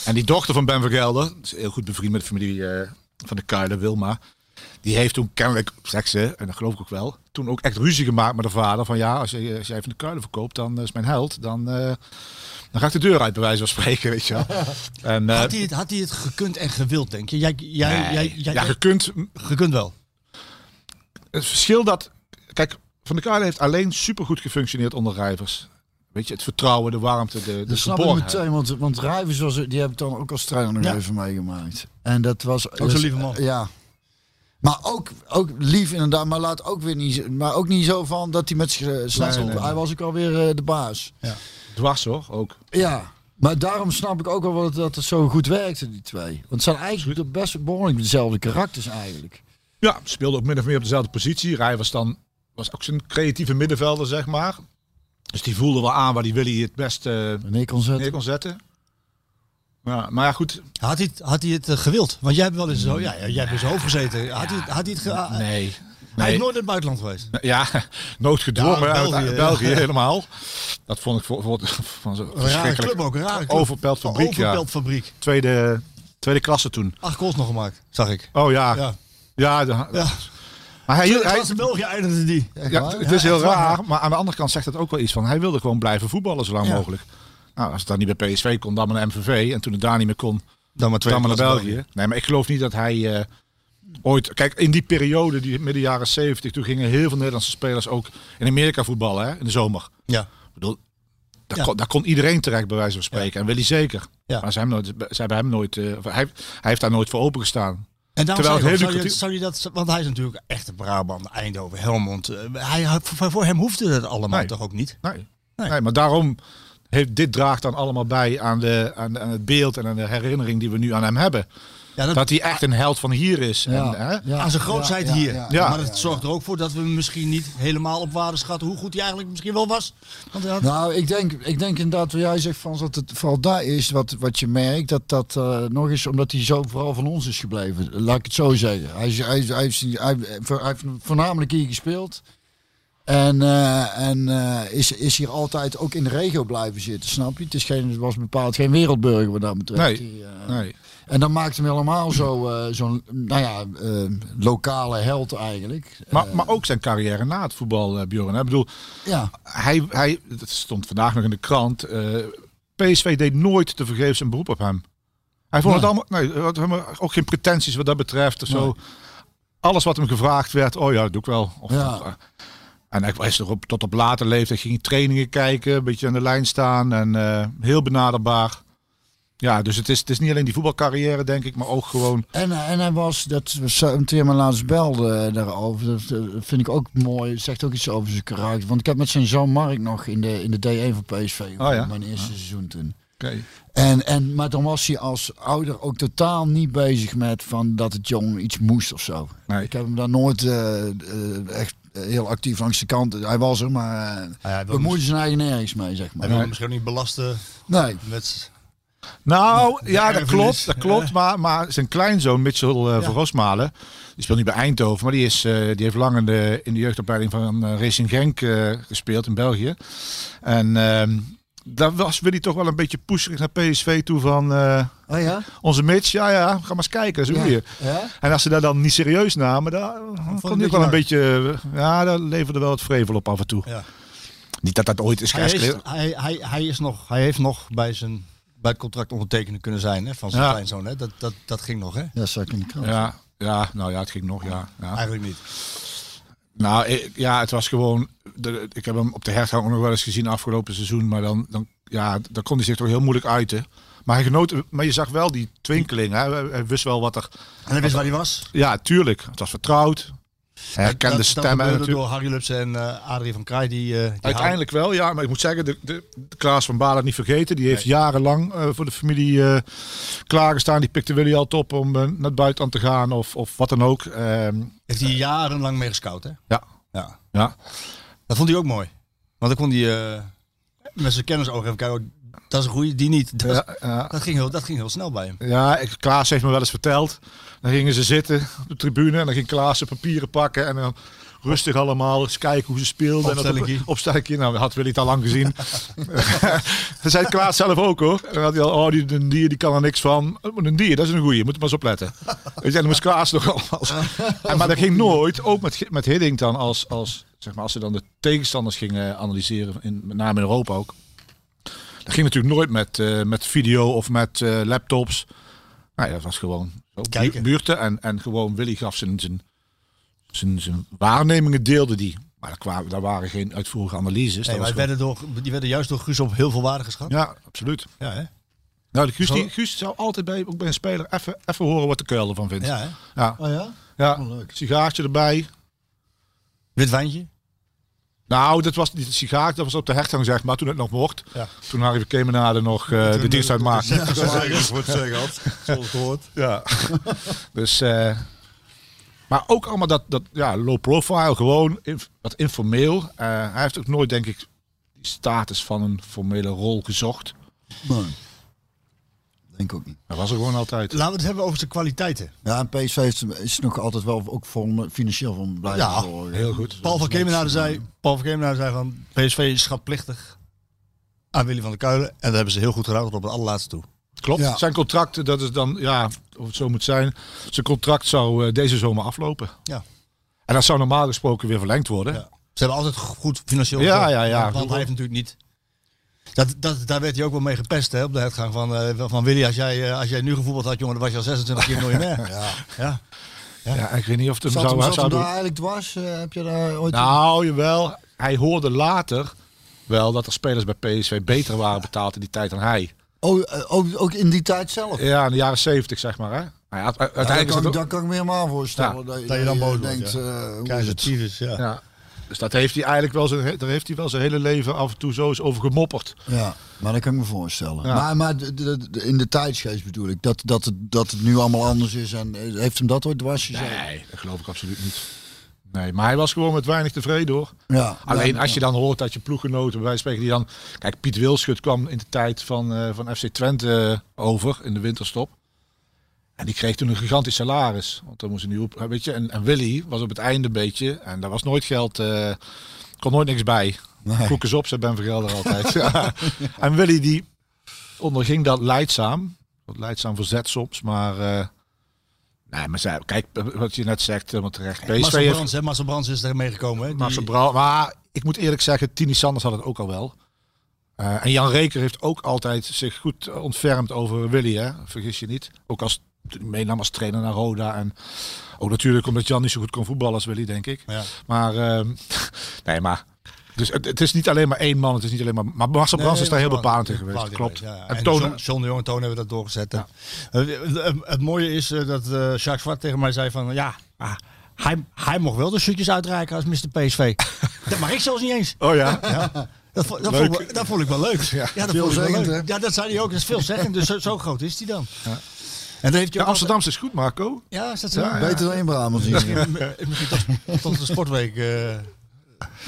En die dochter van Ben Vergelder, is heel goed bevriend met de familie eh, van de Kuilen, Wilma. Die heeft toen kennelijk, zegt ze, en dat geloof ik ook wel, toen ook echt ruzie gemaakt met de vader. Van ja, als, je, als jij van de Kuilen verkoopt, dan is mijn held. Dan, eh, dan ga ik de deur uit, bij wijze van spreken, weet je wel. En, eh, Had hij, het, had hij het gekund en gewild, denk je? Jij, jij, nee. jij, jij, ja, je kunt gekund wel. het verschil dat. Kijk, Van der Kuilen heeft alleen supergoed gefunctioneerd onder Rijvers. Weet je, het vertrouwen, de warmte, de, de Dat snap ik geborgenheid. meteen, want, want Rijvers was, die heb ik dan ook als trainer nog Ja. even meegemaakt. En dat was... Ook zo'n lieve man. Ja. Maar ook, ook lief inderdaad, maar laat ook weer niet, maar ook niet zo van dat hij met zich eh, snap Nee, nee, nee. Hij was ook alweer eh, de baas. Dwars hoor, ook. Ja. Maar daarom snap ik ook wel dat, dat het zo goed werkte, die twee. Want het zijn eigenlijk best behoorlijk dezelfde karakters eigenlijk. Ja, speelde ook min of meer op dezelfde positie. Rijvers dan was ook zijn creatieve middenvelder, zeg maar. Dus die voelde wel aan waar die Willy het best kon zetten? neer kon zetten. Ja, maar ja, goed. Had hij, het- had hij het eh, gewild? Want jij hebt wel eens zo, ja, ja, jij hebt hoofd gezeten. Had hij, had hij het ge- ah, Nee. Hij is nooit in het buitenland geweest. Ja, noodgedwongen Ja, uit België, ja. België helemaal. Dat vond ik voor, voor, van zo'n verschrikkelijk club ook, overpeld fabriek. Ja. Fabriek. Tweede, tweede klasse toen. Acht goals nog gemaakt, zag ik. Oh ja. Ja. Ja, de- Ja. maar hij, Hij, hij, in België eindigde die. ja, het is heel raar, maar aan de andere kant zegt het ook wel iets van. Hij wilde gewoon blijven voetballen zo lang mogelijk. Nou, als het dan niet bij PSV kon, dan maar naar MVV. En toen het daar niet meer kon, Dan maar twee dan maar naar België. Nee, maar ik geloof niet dat hij eh, ooit... Kijk, in die periode, die midden jaren 70, toen gingen heel veel Nederlandse spelers ook in Amerika voetballen, hè, in de zomer. Ja. Ik bedoel, daar, Ja. kon, daar kon iedereen terecht, bij wijze van spreken. En Willy zeker. Ja. Maar ze hebben, nooit, ze hebben hem nooit... eh, hij, hij heeft daar nooit voor opengestaan. En daarom Terwijl zou, je, zou, je, lucratief- zou je dat, want hij is natuurlijk echt een Brabant, Eindhoven, Helmond. Eh, Hij, voor, voor hem hoefde het allemaal Nee. toch ook niet? Nee. Nee. nee. maar daarom heeft dit draagt dan allemaal bij aan, de, aan, aan het beeld en aan de herinnering die we nu aan hem hebben. Ja, dat, Dat hij echt een held van hier is. Ja. En, hè? Ja. aan zijn grootheid hier. ja. Ja. maar het zorgt er ook voor dat we hem misschien niet helemaal op waarde schatten hoe goed hij eigenlijk misschien wel was. Want had- Nou, ik denk, ik denk inderdaad wat jij zegt van dat het vooral daar is wat, wat je merkt. Dat dat eh, nog eens omdat hij zo vooral van ons is gebleven. Laat ik het zo zeggen. Hij, is, hij, is- hij, heeft, hij, heeft- hij heeft voornamelijk hier gespeeld. En, eh, en eh, is, is hier altijd ook in de regio blijven zitten, snap je? Het, is geen, het was bepaald geen wereldburger wat dat betreft. Nee. Die, eh, Nee. En dat maakt hem helemaal zo, zo'n, nou ja, lokale held eigenlijk. Maar, maar ook zijn carrière na het voetbal, Bjorn. Ik bedoel, Ja, hij, hij, dat stond vandaag nog in de krant. PSV deed nooit te vergeefs een beroep op hem. Hij vond Nee. het allemaal, nee, had helemaal ook geen pretenties wat dat betreft of zo. Alles wat hem gevraagd werd, oh ja, dat doe ik wel. Of, Ja. Eh, en hij was er op, tot op later leeftijd ging trainingen kijken, een beetje aan de lijn staan en eh, heel benaderbaar. Ja, dus het is, het is niet alleen die voetbalcarrière, denk ik, maar ook gewoon. En, en hij was, dat me laatst belde daarover, dat dat vind ik ook mooi, zegt ook iets over zijn karakter. Want ik heb met zijn zoon Mark nog in de, in de D1 van PSV, Oh ja? mijn eerste seizoen toen. Oké. En, en, maar dan was hij als ouder ook totaal niet bezig met van dat het jong iets moest of zo. Nee. Ik heb hem daar nooit eh, eh, echt heel actief langs de kant. Hij was er, maar uh, hij wil bemoeide zijn eigen nergens mee, zeg Hij maar. wil hem misschien niet belasten Nee. met... Nou, ja, dat klopt. Dat klopt. Maar, maar zijn kleinzoon, Mitchell uh, van Rosmalen, die speelt niet bij Eindhoven, maar die, is, uh, die heeft lang in de, in de jeugdopleiding van uh, Racing Genk uh, gespeeld in België. En uh, daar was Willy toch wel een beetje pusherig naar PSV toe van uh, oh ja? onze Mitch. Ja, ja, ga maar eens kijken. Zo ja. ja? En als ze dat dan niet serieus namen, dan kon hij ook wel een beetje... Ja, daar leverde wel het vrevel op af en toe. Ja. Niet dat dat ooit is hij, is, hij, hij, hij, is nog, hij heeft nog bij zijn bij het contract ondertekenen kunnen zijn hè, van zijn ja. kleinzoon. Hè? Dat, dat, dat ging nog, hè? Ja, zag ik in de krant. Ja, ja, nou ja, het ging nog, ja. ja. Eigenlijk niet. Nou, ik, ja, het was gewoon... De, ik heb hem op de hertgang nog wel eens gezien afgelopen seizoen. Maar dan, dan, ja, dan kon hij zich toch heel moeilijk uiten. Maar hij genoot... Maar je zag wel die twinkeling. Hè? Hij, hij wist wel wat er... En hij wist waar hij was? Ja, tuurlijk. Het was vertrouwd. Herkende dat, stemmen. Dat door Harry Lupsen en uh, Adrie van Kraai. Die, uh, die Uiteindelijk wel, ja. Maar ik moet zeggen, de, de, de Klaas van Balen niet vergeten. Die heeft nee. jarenlang uh, voor de familie klaargestaan. Die pikte Willy altijd op om naar het buitenland te gaan of, of wat dan ook. Um, heeft hij jarenlang mee gescout, hè? Ja. ja. ja. Dat vond hij ook mooi. Want dan kon hij met zijn kennisoog even kijken. Dat is een goede, die niet. Dat, ja, ja. dat, ging heel, dat ging heel snel bij hem. Ja, Klaas heeft me wel eens verteld. Dan gingen ze zitten op de tribune en dan ging Klaas zijn papieren pakken en dan rustig allemaal eens kijken hoe ze speelden. Opstellingje. En opstellingje. Nou, had Willy het al lang gezien. dat zei Klaas zelf ook hoor. En dan had hij al, oh, die, een dier die kan er niks van. Een dier, dat is een goeie, moet er maar eens opletten. Weet je, dan moest Klaas nog allemaal. en, maar dat ging nooit, ook met, met Hiddink dan, als, als, zeg maar, als ze dan de tegenstanders gingen analyseren, in, met name in Europa ook. Dat ging natuurlijk nooit met, uh, met video of met uh, laptops. Nou ja, dat was gewoon. Kijken. buurten. En, en gewoon Willy gaf zijn, zijn, zijn, zijn waarnemingen, deelde die. Maar daar, kwamen, daar waren geen uitvoerige analyses. Nee, maar gewoon... werden door, die werden juist door Guus op heel veel waarde geschat. Ja, absoluut. Ja, hè? Nou, de Guus, die, Guus zou altijd bij, ook bij een speler even, even horen wat de kuil ervan vindt. Ja, hè? Ja. Oh ja? Ja, oh, leuk. sigaartje erbij. Wit wijntje? Nou, dat was niet een sigaar, dat was op de hertgang zeg maar, toen het nog mocht. Ja. Toen Harry Kemenade nog uh, de dienst uitmaakte. Ja, zeggen had. Zoals gehoord. Ja. dus, uh, maar ook allemaal dat, dat ja, low profile, gewoon inf wat informeel. Uh, hij heeft ook nooit, denk ik, die status van een formele rol gezocht. Nee. Denk ook niet. Dat was er gewoon altijd. Laten we het hebben over zijn kwaliteiten. Ja, en PSV is, is nog altijd wel ook vol, financieel van blijven ja, voor, heel goed. Paul van Kemenade zei, Paul van Kemenade zei van PSV is schatplichtig aan Willy van der Kuilen. En dat hebben ze heel goed gedaan tot op het allerlaatste toe. Klopt. Ja. Zijn contract, dat is dan, ja, of het zo moet zijn. Zijn contract zou uh, deze zomer aflopen. Ja. En dat zou normaal gesproken weer verlengd worden. Ja. Ze hebben altijd goed financieel. Ja, ja, ja. Want hij heeft natuurlijk niet. Dat, dat, daar werd hij ook wel mee gepest hè, op de uitgang van, uh, van Willy. Als jij, uh, als jij nu gevoetbald had, jongen, dan was je al 26 keer miljonair. ja. ja. Ja. ja, ik weet niet of het hem zat zou, hem, zat zou hem daar eigenlijk dwars? Uh, heb je daar ooit... Nou, jawel. Hij hoorde later wel dat er spelers bij PSV beter waren betaald in die tijd dan hij. Oh, ook, ook in die tijd zelf? Ja, in de jaren 70 zeg maar. Hè? Hij had, uiteindelijk ja, dat, kan, ook... dat kan ik me helemaal voorstellen. Ja, dat, dat, je dan boos denkt, ja. uh, Keizer ja. ja. Dus dat heeft hij eigenlijk wel zijn, daar heeft hij wel zijn hele leven af en toe zo eens over gemopperd. Ja, maar dat kan ik me voorstellen. Ja. Maar, maar in de tijdsgeest bedoel ik, dat, dat, het, dat het nu allemaal anders is. En heeft hem dat ooit dwars gezet? Nee, dat geloof ik absoluut niet. Nee, maar hij was gewoon met weinig tevreden hoor. Ja, Alleen ja, als je dan hoort dat je ploeggenoten, wij spreken die dan... Kijk, Piet Wilschut kwam in de tijd van, uh, van FC Twente uh, over in de winterstop. En die kreeg toen een gigantisch salaris. Want dan moest hij nu op, weet je. En, en Willy was op het einde een beetje. En daar was nooit geld, uh, kon nooit niks bij. Nee. Eens op, zei Ben Vergelder altijd. ja. En Willy die onderging dat leidzaam. wat leidzaam verzet soms. Maar, eh, nee, maar zij, kijk, wat je net zegt, helemaal terecht. PSV Marcel heeft Brands, hè? Marcel Brands is er meegekomen. Hè? Die-. Maar ik moet eerlijk zeggen, Tini Sanders had het ook al wel. Eh, en Jan Reker heeft ook altijd zich goed ontfermd over Willy, hè? vergis je niet. Ook als meenam als trainer naar Roda. En ook natuurlijk omdat Jan niet zo goed kon voetballen als Willy, denk ik. Ja. Maar, ehm, nee, maar... Dus het, het is niet alleen maar één man, het is niet alleen maar... Maar Marcel Nee, Brands is daar heel bepalend in geweest, bepalend klopt. ja. En En Toon- John, de Jong en Toon hebben dat doorgezet. Eh, het, het mooie is eh, dat eh Jacques Zwart tegen mij zei van... Ja, ah, hij, hij mocht wel de shirtjes uitreiken als Mr. PSV. dat mag ik zelfs niet eens. Oh ja? Ja. Dat, dat, vond, ik- dat vond ik wel leuk. Ja, dat vond ik wel leuk. Ja, dat zei hij ook. Dat is veelzeggend. Dus zo, zo groot is hij dan. En dan heeft ook Amsterdamse is goed, Marco. Ja, is dat zo? Ja, ja. Beter dan in Brabant. Misschien, misschien tot, tot de sportweek. eh,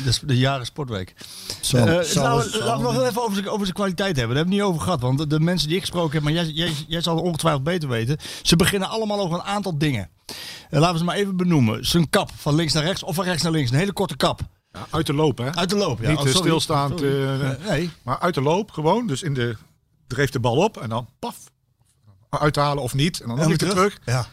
de, de jaren sportweek. Zo, Eh, zal- nou, zal- laten we nog even over zijn, over zijn kwaliteit hebben. Daar hebben we het niet over gehad. Want de, de mensen die ik gesproken heb, maar jij, jij, jij zal het ongetwijfeld beter weten. Ze beginnen allemaal over een aantal dingen. Eh, laten we ze maar even benoemen. Zijn kap van links naar rechts of van rechts naar links. Een hele korte kap. Ja, uit de loop, hè? Uit de loop. Ja. Niet Oh, sorry. stilstaand, Sorry. nee. maar uit de loop gewoon. Dus in de, dreef de bal op en dan paf. Uithalen of niet. En dan nog een keer terug. Ja.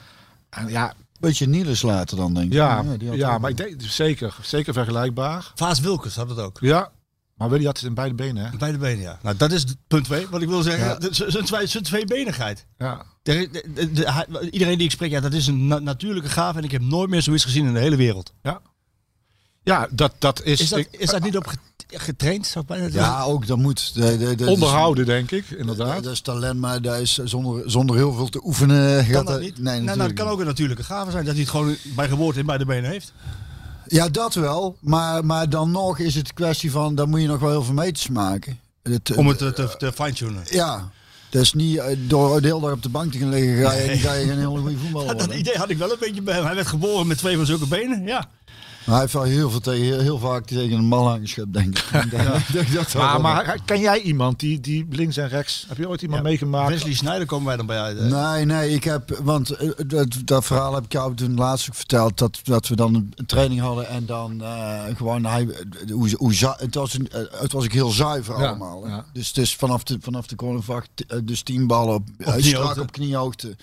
En ja, Beetje Niels later dan, denk ik. ja, die had ja ook- maar ik denk zeker, zeker vergelijkbaar. Vaas Wilkes had het ook. Ja, maar Willy had het in beide benen, hè? Beide benen, ja. Nou, dat is punt twee. Wat ik wil zeggen, Ja. zijn, twee, tweebenigheid. Ja. De- de- de- de- hij- iedereen die ik spreek, ja, dat is een na- natuurlijke gave. En ik heb nooit meer zoiets gezien in de hele wereld. Ja, dat, dat is, Is dat, ik- is dat niet op getraind? Zou ik bijna zeggen? Ja, ook dat moet. De, de, de, onderhouden, denk ik, Dat, inderdaad. dat is talent, maar dat is zonder, zonder heel veel te oefenen. kan gaat dat dat- niet? Nee, nou, nou, het kan ook een natuurlijke gave zijn. Dat hij het gewoon bij geboorte in beide benen heeft. Ja, dat wel. Maar, maar dan nog is het een kwestie van, dan moet je nog wel heel veel meters maken. Het, Om het te, te, te fine-tunen. Ja, dat is niet eh, door de hele dag op de bank te gaan liggen, ga je, ga je geen hele goede voetballer Dat worden. idee had ik wel een beetje bij hem. Hij werd geboren met twee van zulke benen. Ja. Maar hij heeft wel heel, veel tegen, heel, heel vaak tegen een bal aangeschept, denk ik. Ik denk dat dat wel Maar, maar ken jij iemand die, die links en rechts... Heb je ooit iemand meegemaakt? Wesley Sneijder komen wij dan bij uit. Nee, nee, ik heb, want eh, dat, dat verhaal heb ik jou toen laatst ook verteld, dat, dat we dan een training hadden en dan eh, gewoon, hij, hoe, hoe, zu- het, was een, eh, het was ook heel zuiver Ja, allemaal. hè. ja. Dus, dus vanaf de, vanaf de cornervak, eh, dus tien ballen op, eh, strak kniehoogte. op kniehoogte.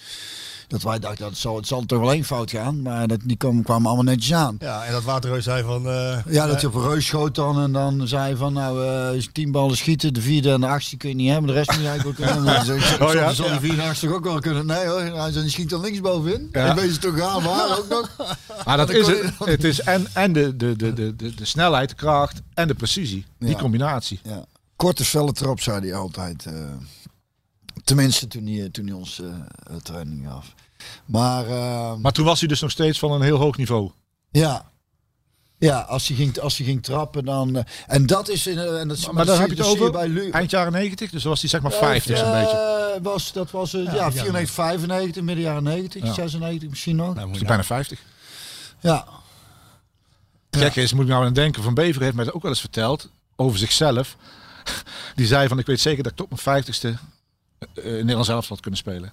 Dat wij dachten, dat zal, het zal toch wel één fout gaan, maar dat, die kwamen, kwamen allemaal netjes aan. Ja, en dat Waterreus zei van... eh, Ja, dat hij op een reus schoot dan en dan zei hij van nou, eh tien ballen schieten, de vierde en de achtste kun je niet hebben, de rest moet je eigenlijk wel kunnen. Ik, Oh ja? Zal die vierde en de achtste ook wel kunnen? Nee hoor, hij zei, die schiet dan linksbovenin. Ja. Ja. En wees toch aan, waar ook nog. Maar dat Dan is het. je dan- Het is en, en de, de, de, de, de, de snelheid, de kracht en de precisie. Die Ja. combinatie. Ja. Korte felle trap, zei hij altijd. eh. Tenminste, toen hij, toen hij ons eh, training gaf. Maar, eh, Maar toen was hij dus nog steeds van een heel hoog niveau. ja. Ja, als hij ging, als hij ging trappen dan... eh, en dat is... In, eh, en dat, Maar daar dat heb je het over bij Lu- eind jaren 90. Dus dan was hij zeg maar Ja, 50 zo'n eh, beetje. Was, dat was eh, ja, ja, 94, 95, midden jaren 90, Ja. 96 misschien nog. nou, moet Dus je bijna 50. Ja, gekke is, moet ik nou aan denken, Van Bever heeft mij dat ook wel eens verteld over zichzelf. Die zei van, ik weet zeker dat ik tot mijn 50ste eh, in Nederland zelf had kunnen spelen.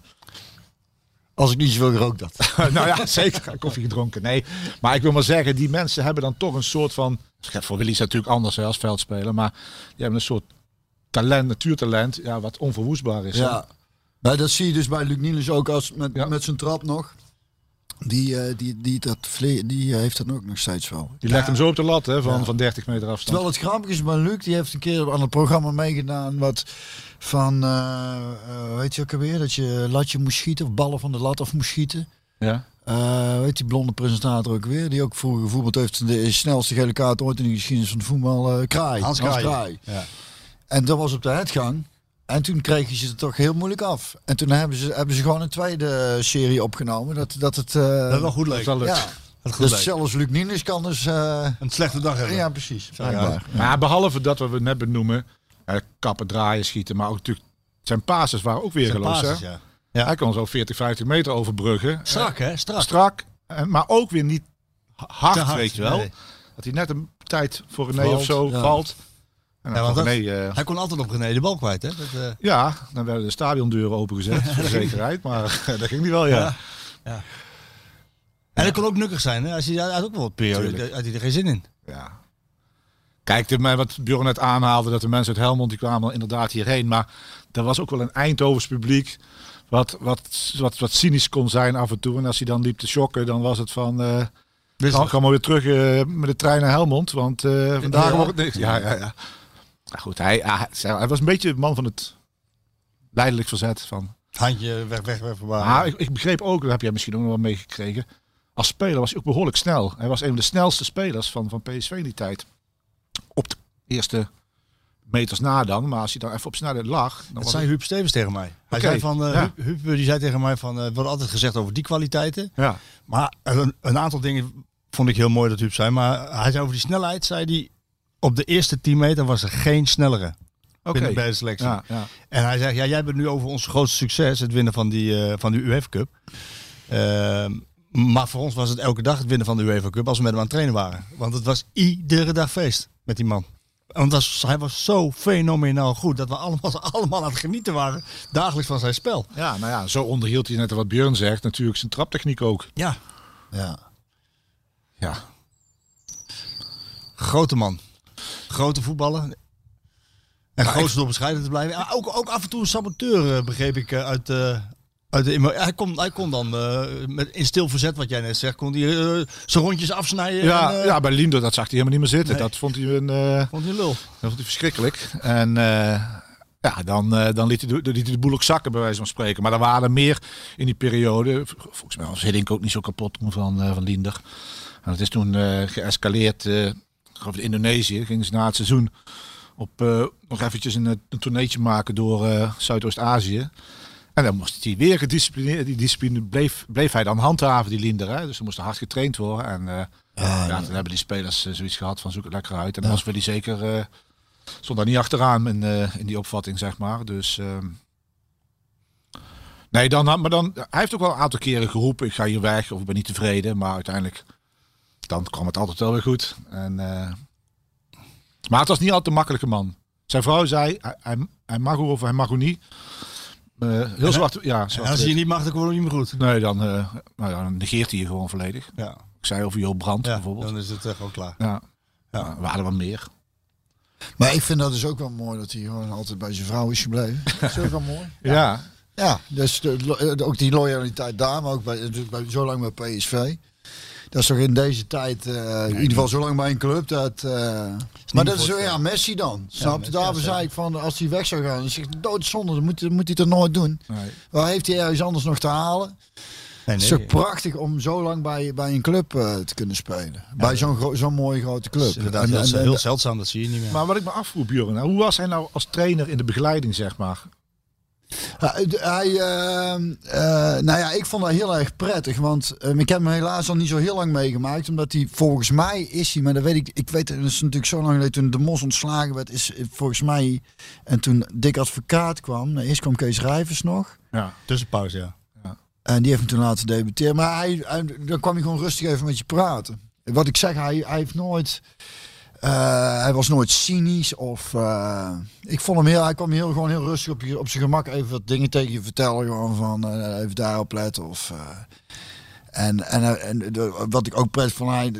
als ik niet zoveel gerookt had. nou ja, zeker. Koffie gedronken. Nee, maar ik wil maar zeggen, die mensen hebben dan toch een soort van... Voor Willy is dat natuurlijk anders hè, als veldspeler. Maar die hebben een soort talent, natuurtalent, ja, wat onverwoestbaar is. Ja. Nou, dat zie je dus bij Luc Niels ook als met, Ja. met zijn trap nog. Die, eh, die, die, dat, die eh, heeft dat ook nog steeds wel. Die legt hem zo op de lat hè, van, Ja. van 30 meter afstand. Terwijl het grappig is bij Luc, die heeft een keer aan het programma meegedaan wat van, eh weet je ook alweer, dat je latje moest schieten of ballen van de lat af moest schieten. Ja. Weet die blonde presentator ook weer, die ook vroeger gevoetbald heeft, de snelste gele kaart ooit in de geschiedenis van de voetbal, eh Kraai. Hans Kraai. Ja. En dat was op de headgang. En toen kregen ze het toch heel moeilijk af. En toen hebben ze, hebben ze gewoon een tweede serie opgenomen. Dat, dat het... eh, Dat wel goed leek. Dat ja. Dat goed Dus leek. zelfs Luc Niels kan dus... eh, Een slechte dag hebben. ja, precies. Ja. Blijkbaar. Maar behalve dat wat we net benoemen, eh, kappen, draaien, schieten, maar ook natuurlijk zijn passes waren ook weer basis, hè? ja. Hij kon zo 40, 50 meter overbruggen. Strak, hè? Strak. Strak, maar ook weer niet hard, weet je wel. nee. Dat hij net een tijd voor René Valt, of zo ja. valt. En Ja, dan want van dat- René, eh, Hij kon altijd op René de bal kwijt, hè? Dat, eh, ja, dan werden de stadiondeuren opengezet voor de zekerheid. Maar dat ging niet wel, ja. Ja. En dat kon ook nukkig zijn, hè? Als hij, had ook wel een periode, Tuurlijk. had hij er geen zin in. ja. Kijk, wat Bjorn net aanhaalde, dat de mensen uit Helmond die kwamen inderdaad hierheen. Maar er was ook wel een Eindhovens publiek. wat, wat, wat, wat cynisch kon zijn af en toe. En als hij dan liep te shocken, dan was het van... eh Wist dan gaan we weer terug eh, met de trein naar Helmond. Want eh, vandaag Ja. wordt het niks. Ja, ja, ja. Nou goed, hij, hij, hij was een beetje de man van het leidelijk verzet. Van, Handje weg, weg, weg. Voorbij. Ah, ik, ik begreep ook, dat heb jij misschien ook nog wel meegekregen. Als speler was hij ook behoorlijk snel. Hij was een van de snelste spelers van, van PSV in die tijd. Op de eerste meters na dan. Maar als hij dan even op snelheid lag. Dan Dat zei Huub Stevens tegen mij. Hij zei van, ja. Huub, die zei tegen mij van, er wordt altijd gezegd over die kwaliteiten. ja. Maar een, een aantal dingen vond ik heel mooi dat Huub zei. Maar hij zei over die snelheid, zei hij, op de eerste 10 meter was er geen snellere Oké. bij de selectie. Ja, ja. En hij zegt, ja, jij bent nu over ons grootste succes, het winnen van die, eh, van de UEFA Cup. Ehm, maar voor ons was het elke dag het winnen van de UEFA Cup als we met hem aan het trainen waren. Want het was iedere dag feest met die man. Want was- hij was zo fenomenaal goed dat we allemaal, allemaal aan het genieten waren dagelijks van zijn spel. ja, nou ja, zo onderhield hij net wat Björn zegt. Natuurlijk zijn traptechniek ook. Ja, Ja. Ja. grote man. Grote voetballer. En grootste door bescheiden te blijven. Ja, ook, ook af en toe een saboteur, eh, begreep ik, eh, uit, eh, uit de... Hij kon, hij kon dan met, in stil verzet, wat jij net zegt, kon hij eh, zijn rondjes afsnijden. Ja, en, ja, bij Lindo, dat zag hij helemaal niet meer zitten. Nee. Dat vond hij een... Vond hij lul. Dat vond hij verschrikkelijk. En ja, dan, dan liet, hij de, liet hij de boel ook zakken, bij wijze van spreken. Maar er waren er meer in die periode. Volgens mij was Hiddink ook niet zo kapot toen van, van Linder. En dat is toen geëscaleerd. Eh geloof in Indonesië gingen ze na het seizoen op eh, nog eventjes een, een tourneetje maken door eh, Zuidoost-Azië. En dan moest hij weer gedisciplineerd. Die discipline bleef, bleef hij dan handhaven, die Linder. Hè? Dus er moest hard getraind worden. En eh, ja, toen hebben die spelers eh, zoiets gehad van zoek het lekker uit. En dan was Willy zeker... eh, stond daar niet achteraan in, eh, in die opvatting, zeg maar. Dus. ehm, nee, dan, maar dan. Hij heeft ook wel een aantal keren geroepen: ik ga hier weg of ik ben niet tevreden. Maar uiteindelijk. Dan kwam het altijd wel weer goed. En, eh, maar het was niet altijd een makkelijke man. Zijn vrouw zei: hij, hij, hij mag hoe of hij mag hoe niet. Eh, heel zwart. Ja, zwart. als hij je niet mag, dan wordt het niet meer goed. Nee, dan, eh, nou ja, dan negeert hij je gewoon volledig. Ja, Ik zei over Joop Brandt ja bijvoorbeeld. dan is het eh, gewoon klaar. Ja. Ja, we hadden wel meer. Maar ik vind dat dus ook wel mooi dat hij gewoon altijd bij zijn vrouw is gebleven. Dat is ook wel mooi. Ja. Ja, dus de, ook die loyaliteit daar, maar ook bij, natuurlijk bij, zo lang bij PSV. Dat is toch in deze tijd, eh, in ieder geval zo lang bij een club. Dat, eh, maar dat is zo, ja, Messi dan. Snap je? Ja, zei ik van, als hij weg zou gaan, zeg ik, doodzonde, dan moet, dan moet hij het er nooit doen. Nee. Waar heeft hij ergens anders nog te halen? Nee, Het is toch prachtig om zo lang bij, bij een club eh, te kunnen spelen. bij zo'n gro- zo'n mooie grote Dat club. is inderdaad En- heel, en- heel zeldzaam, dat zie je niet meer. Maar wat ik me afvroeg, Björn, hoe was hij nou als trainer in de begeleiding, zeg maar? Hij, hij, eh, nou ja, ik vond dat heel erg prettig, want eh, ik heb hem helaas al niet zo heel lang meegemaakt, omdat hij volgens mij is hij, maar dat weet ik, ik weet het is natuurlijk zo lang geleden toen de Mos ontslagen werd, is eh, volgens mij en toen Dick Advocaat kwam, nou, eerst kwam Kees Rijvers nog Ja. Tussenpauze, ja. en die heeft hem toen laten debuteren, maar hij, hij, dan kwam hij gewoon rustig even met je praten. Wat ik zeg, hij, hij heeft nooit. Eh, hij was nooit cynisch of eh, ik vond hem heel, hij kwam heel gewoon heel rustig op, je, op zijn gemak even wat dingen tegen je vertellen gewoon van eh, even daarop letten of en en, en de- wat ik ook prettig vond hij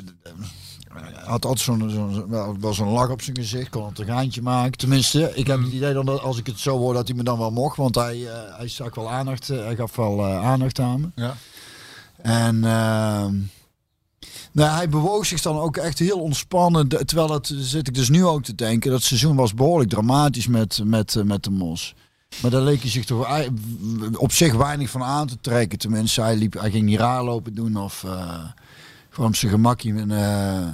had altijd zo'n zo'n wel, wel zo'n lach op zijn gezicht, kon het een geintje maken. Tenminste, ik heb het idee dan dat als ik het zo hoor dat hij me dan wel mocht, want hij, hij stak wel aandacht, hij gaf wel aandacht aan me. Ja. En ehm, nou, hij bewoog zich dan ook echt heel ontspannen. Terwijl dat zit ik dus nu ook te denken. Dat seizoen was behoorlijk dramatisch met, met, eh, met de Mos. Maar daar leek hij zich toch op zich weinig van aan te trekken. Tenminste, hij, liep, hij ging niet raar lopen doen of eh, gewoon op zijn gemakje. En, eh,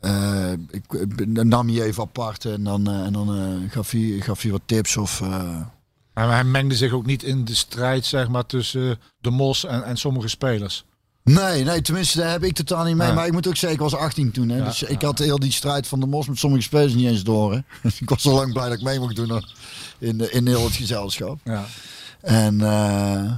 eh, ik, nam hij even apart en dan, en dan gaf, hij, gaf wat tips of... hij mengde zich ook niet in de strijd zeg maar, tussen de Mos en, en sommige spelers. Nee, nee, tenminste, daar heb ik totaal niet mee. Ja. Maar ik moet ook zeggen, ik was 18 toen. Hè, Ja, dus ik had heel die strijd van de mos met sommige spelers niet eens door. Hè. ik was zo lang blij dat ik mee mocht doen in, de- in heel het gezelschap. Ja. En eh,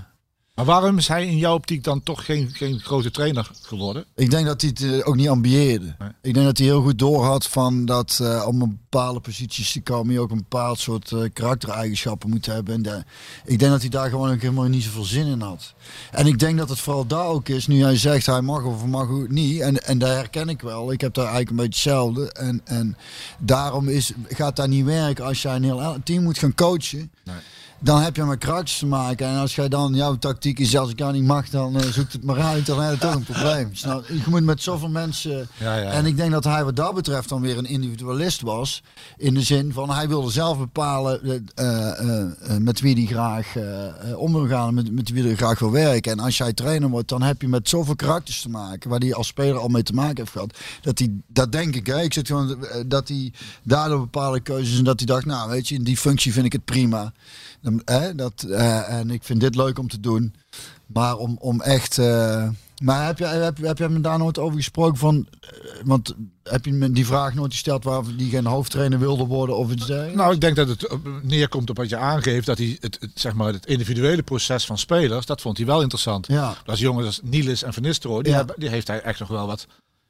Maar waarom is hij in jouw optiek dan toch geen, geen grote trainer geworden? ik denk dat hij het eh, ook niet ambieerde. Nee. Ik denk dat hij heel goed doorhad van dat eh, om op bepaalde posities te komen, je ook een bepaald soort eh, karaktereigenschappen moet hebben. En de- ik denk dat hij daar gewoon ook helemaal niet zoveel zin in had. En ik denk dat het vooral daar ook is, nu hij zegt hij mag of mag ook niet. En, en daar herken ik wel. Ik heb daar eigenlijk een beetje hetzelfde. En, en daarom is, gaat dat niet werken als jij een heel team moet gaan coachen. Nee. Dan heb je met krakjes te maken. En als jij dan jouw tactiek is, als ik jou niet mag, dan eh, zoekt het maar uit. Dan heb je toch een probleem. Je moet met zoveel mensen. Ja, ja. En ik denk dat hij wat dat betreft dan weer een individualist was. In de zin van hij wilde zelf bepalen eh, eh, met wie hij graag om wil gaan. Met, met wie hij graag wil werken. En als jij trainer wordt, dan heb je met zoveel karakters te maken. Waar hij als speler al mee te maken heeft gehad. Dat hij, dat denk ik. Hè. Ik zit gewoon dat hij daardoor bepaalde keuzes. En dat hij dacht, nou weet je, in die functie vind ik het prima. Dan, hè, dat, eh, en ik vind dit leuk om te doen. Maar om, om echt. eh, maar heb je, heb, heb je me daar nooit over gesproken van. eh, want heb je me die vraag nooit gesteld waar die geen hoofdtrainer wilde worden of iets dergelijks? Nou, ik denk dat het neerkomt op wat je aangeeft. Dat hij het, het, zeg maar, het individuele proces van spelers, dat vond hij wel interessant. Ja. Als jongens als Niels en Van Nistelrooy, die, Ja. hebben, die heeft hij echt nog wel wat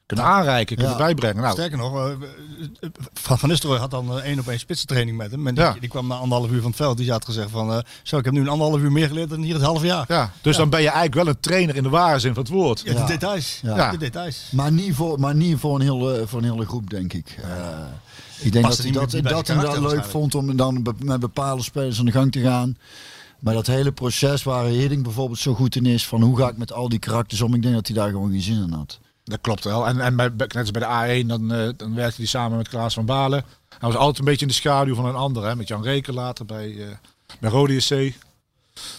kunnen aanreiken, kunnen Ja. bijbrengen. Nou, Sterker nog, eh, eh, Van Van Nistelrooy had dan eh, één op één spitsentraining met hem. En die, Ja. die kwam na anderhalf uur van het veld. Die had gezegd van, eh, zo, ik heb nu een anderhalf uur meer geleerd dan hier het half jaar. ja, dus dan ben je eigenlijk wel een trainer in de ware zin van het woord. Ja, de details. Ja. Ja. De details. Maar niet voor, maar niet voor, een, hele, voor een hele groep, denk ik. Eh, ik denk dat hij dat, dat, hij dat leuk vond om dan be- met bepaalde spelers aan de gang te gaan. Maar dat hele proces waar Hiddink bijvoorbeeld zo goed in is, van hoe ga ik met al die karakters om, ik denk dat hij daar gewoon geen zin in had. Dat klopt wel. En, en bij, net als bij de A1, dan, eh, dan werkte hij samen met Klaas van Balen. Hij was altijd een beetje in de schaduw van een ander. Hè? Met Jan Reken later bij, uh, bij Rode SC.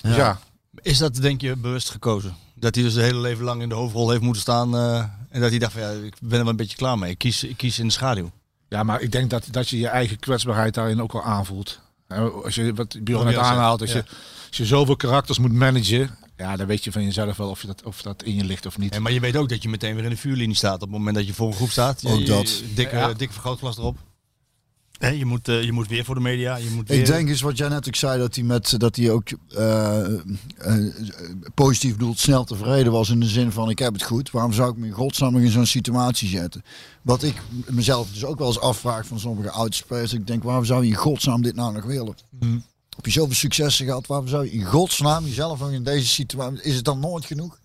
Dus ja. Is dat denk je bewust gekozen? Dat hij dus de hele leven lang in de hoofdrol heeft moeten staan. eh, en dat hij dacht van ja, ik ben er wel een beetje klaar mee. Ik kies, ik kies in de schaduw. Ja, maar ik denk dat, dat je je eigen kwetsbaarheid daarin ook wel aanvoelt. Als je wat Bjorn Wat net aanhaalt, als, ja. je, als je zoveel karakters moet managen, ja, dan weet je van jezelf wel of, je dat, of dat in je ligt of niet. En, maar je weet ook dat je meteen weer in de vuurlinie staat op het moment dat je voor een groep staat. Je- Ook je- dat. Dikke, Ja. dikke vergrootglas erop. Hè, je, moet, eh, je moet weer voor de media. Je moet weer... Ik denk eens wat jij net ook zei, dat hij, met, dat hij ook eh, eh, positief bedoeld snel tevreden was in de zin van ik heb het goed. Waarom zou ik me in godsnaam in zo'n situatie zetten? Wat ik mezelf dus ook wel eens afvraag van sommige oudspelers. Ik denk waarom zou je in godsnaam dit nou nog willen? Heb je zoveel successen gehad? Waarom zou je in godsnaam jezelf nog in deze situatie... Is het dan nooit genoeg?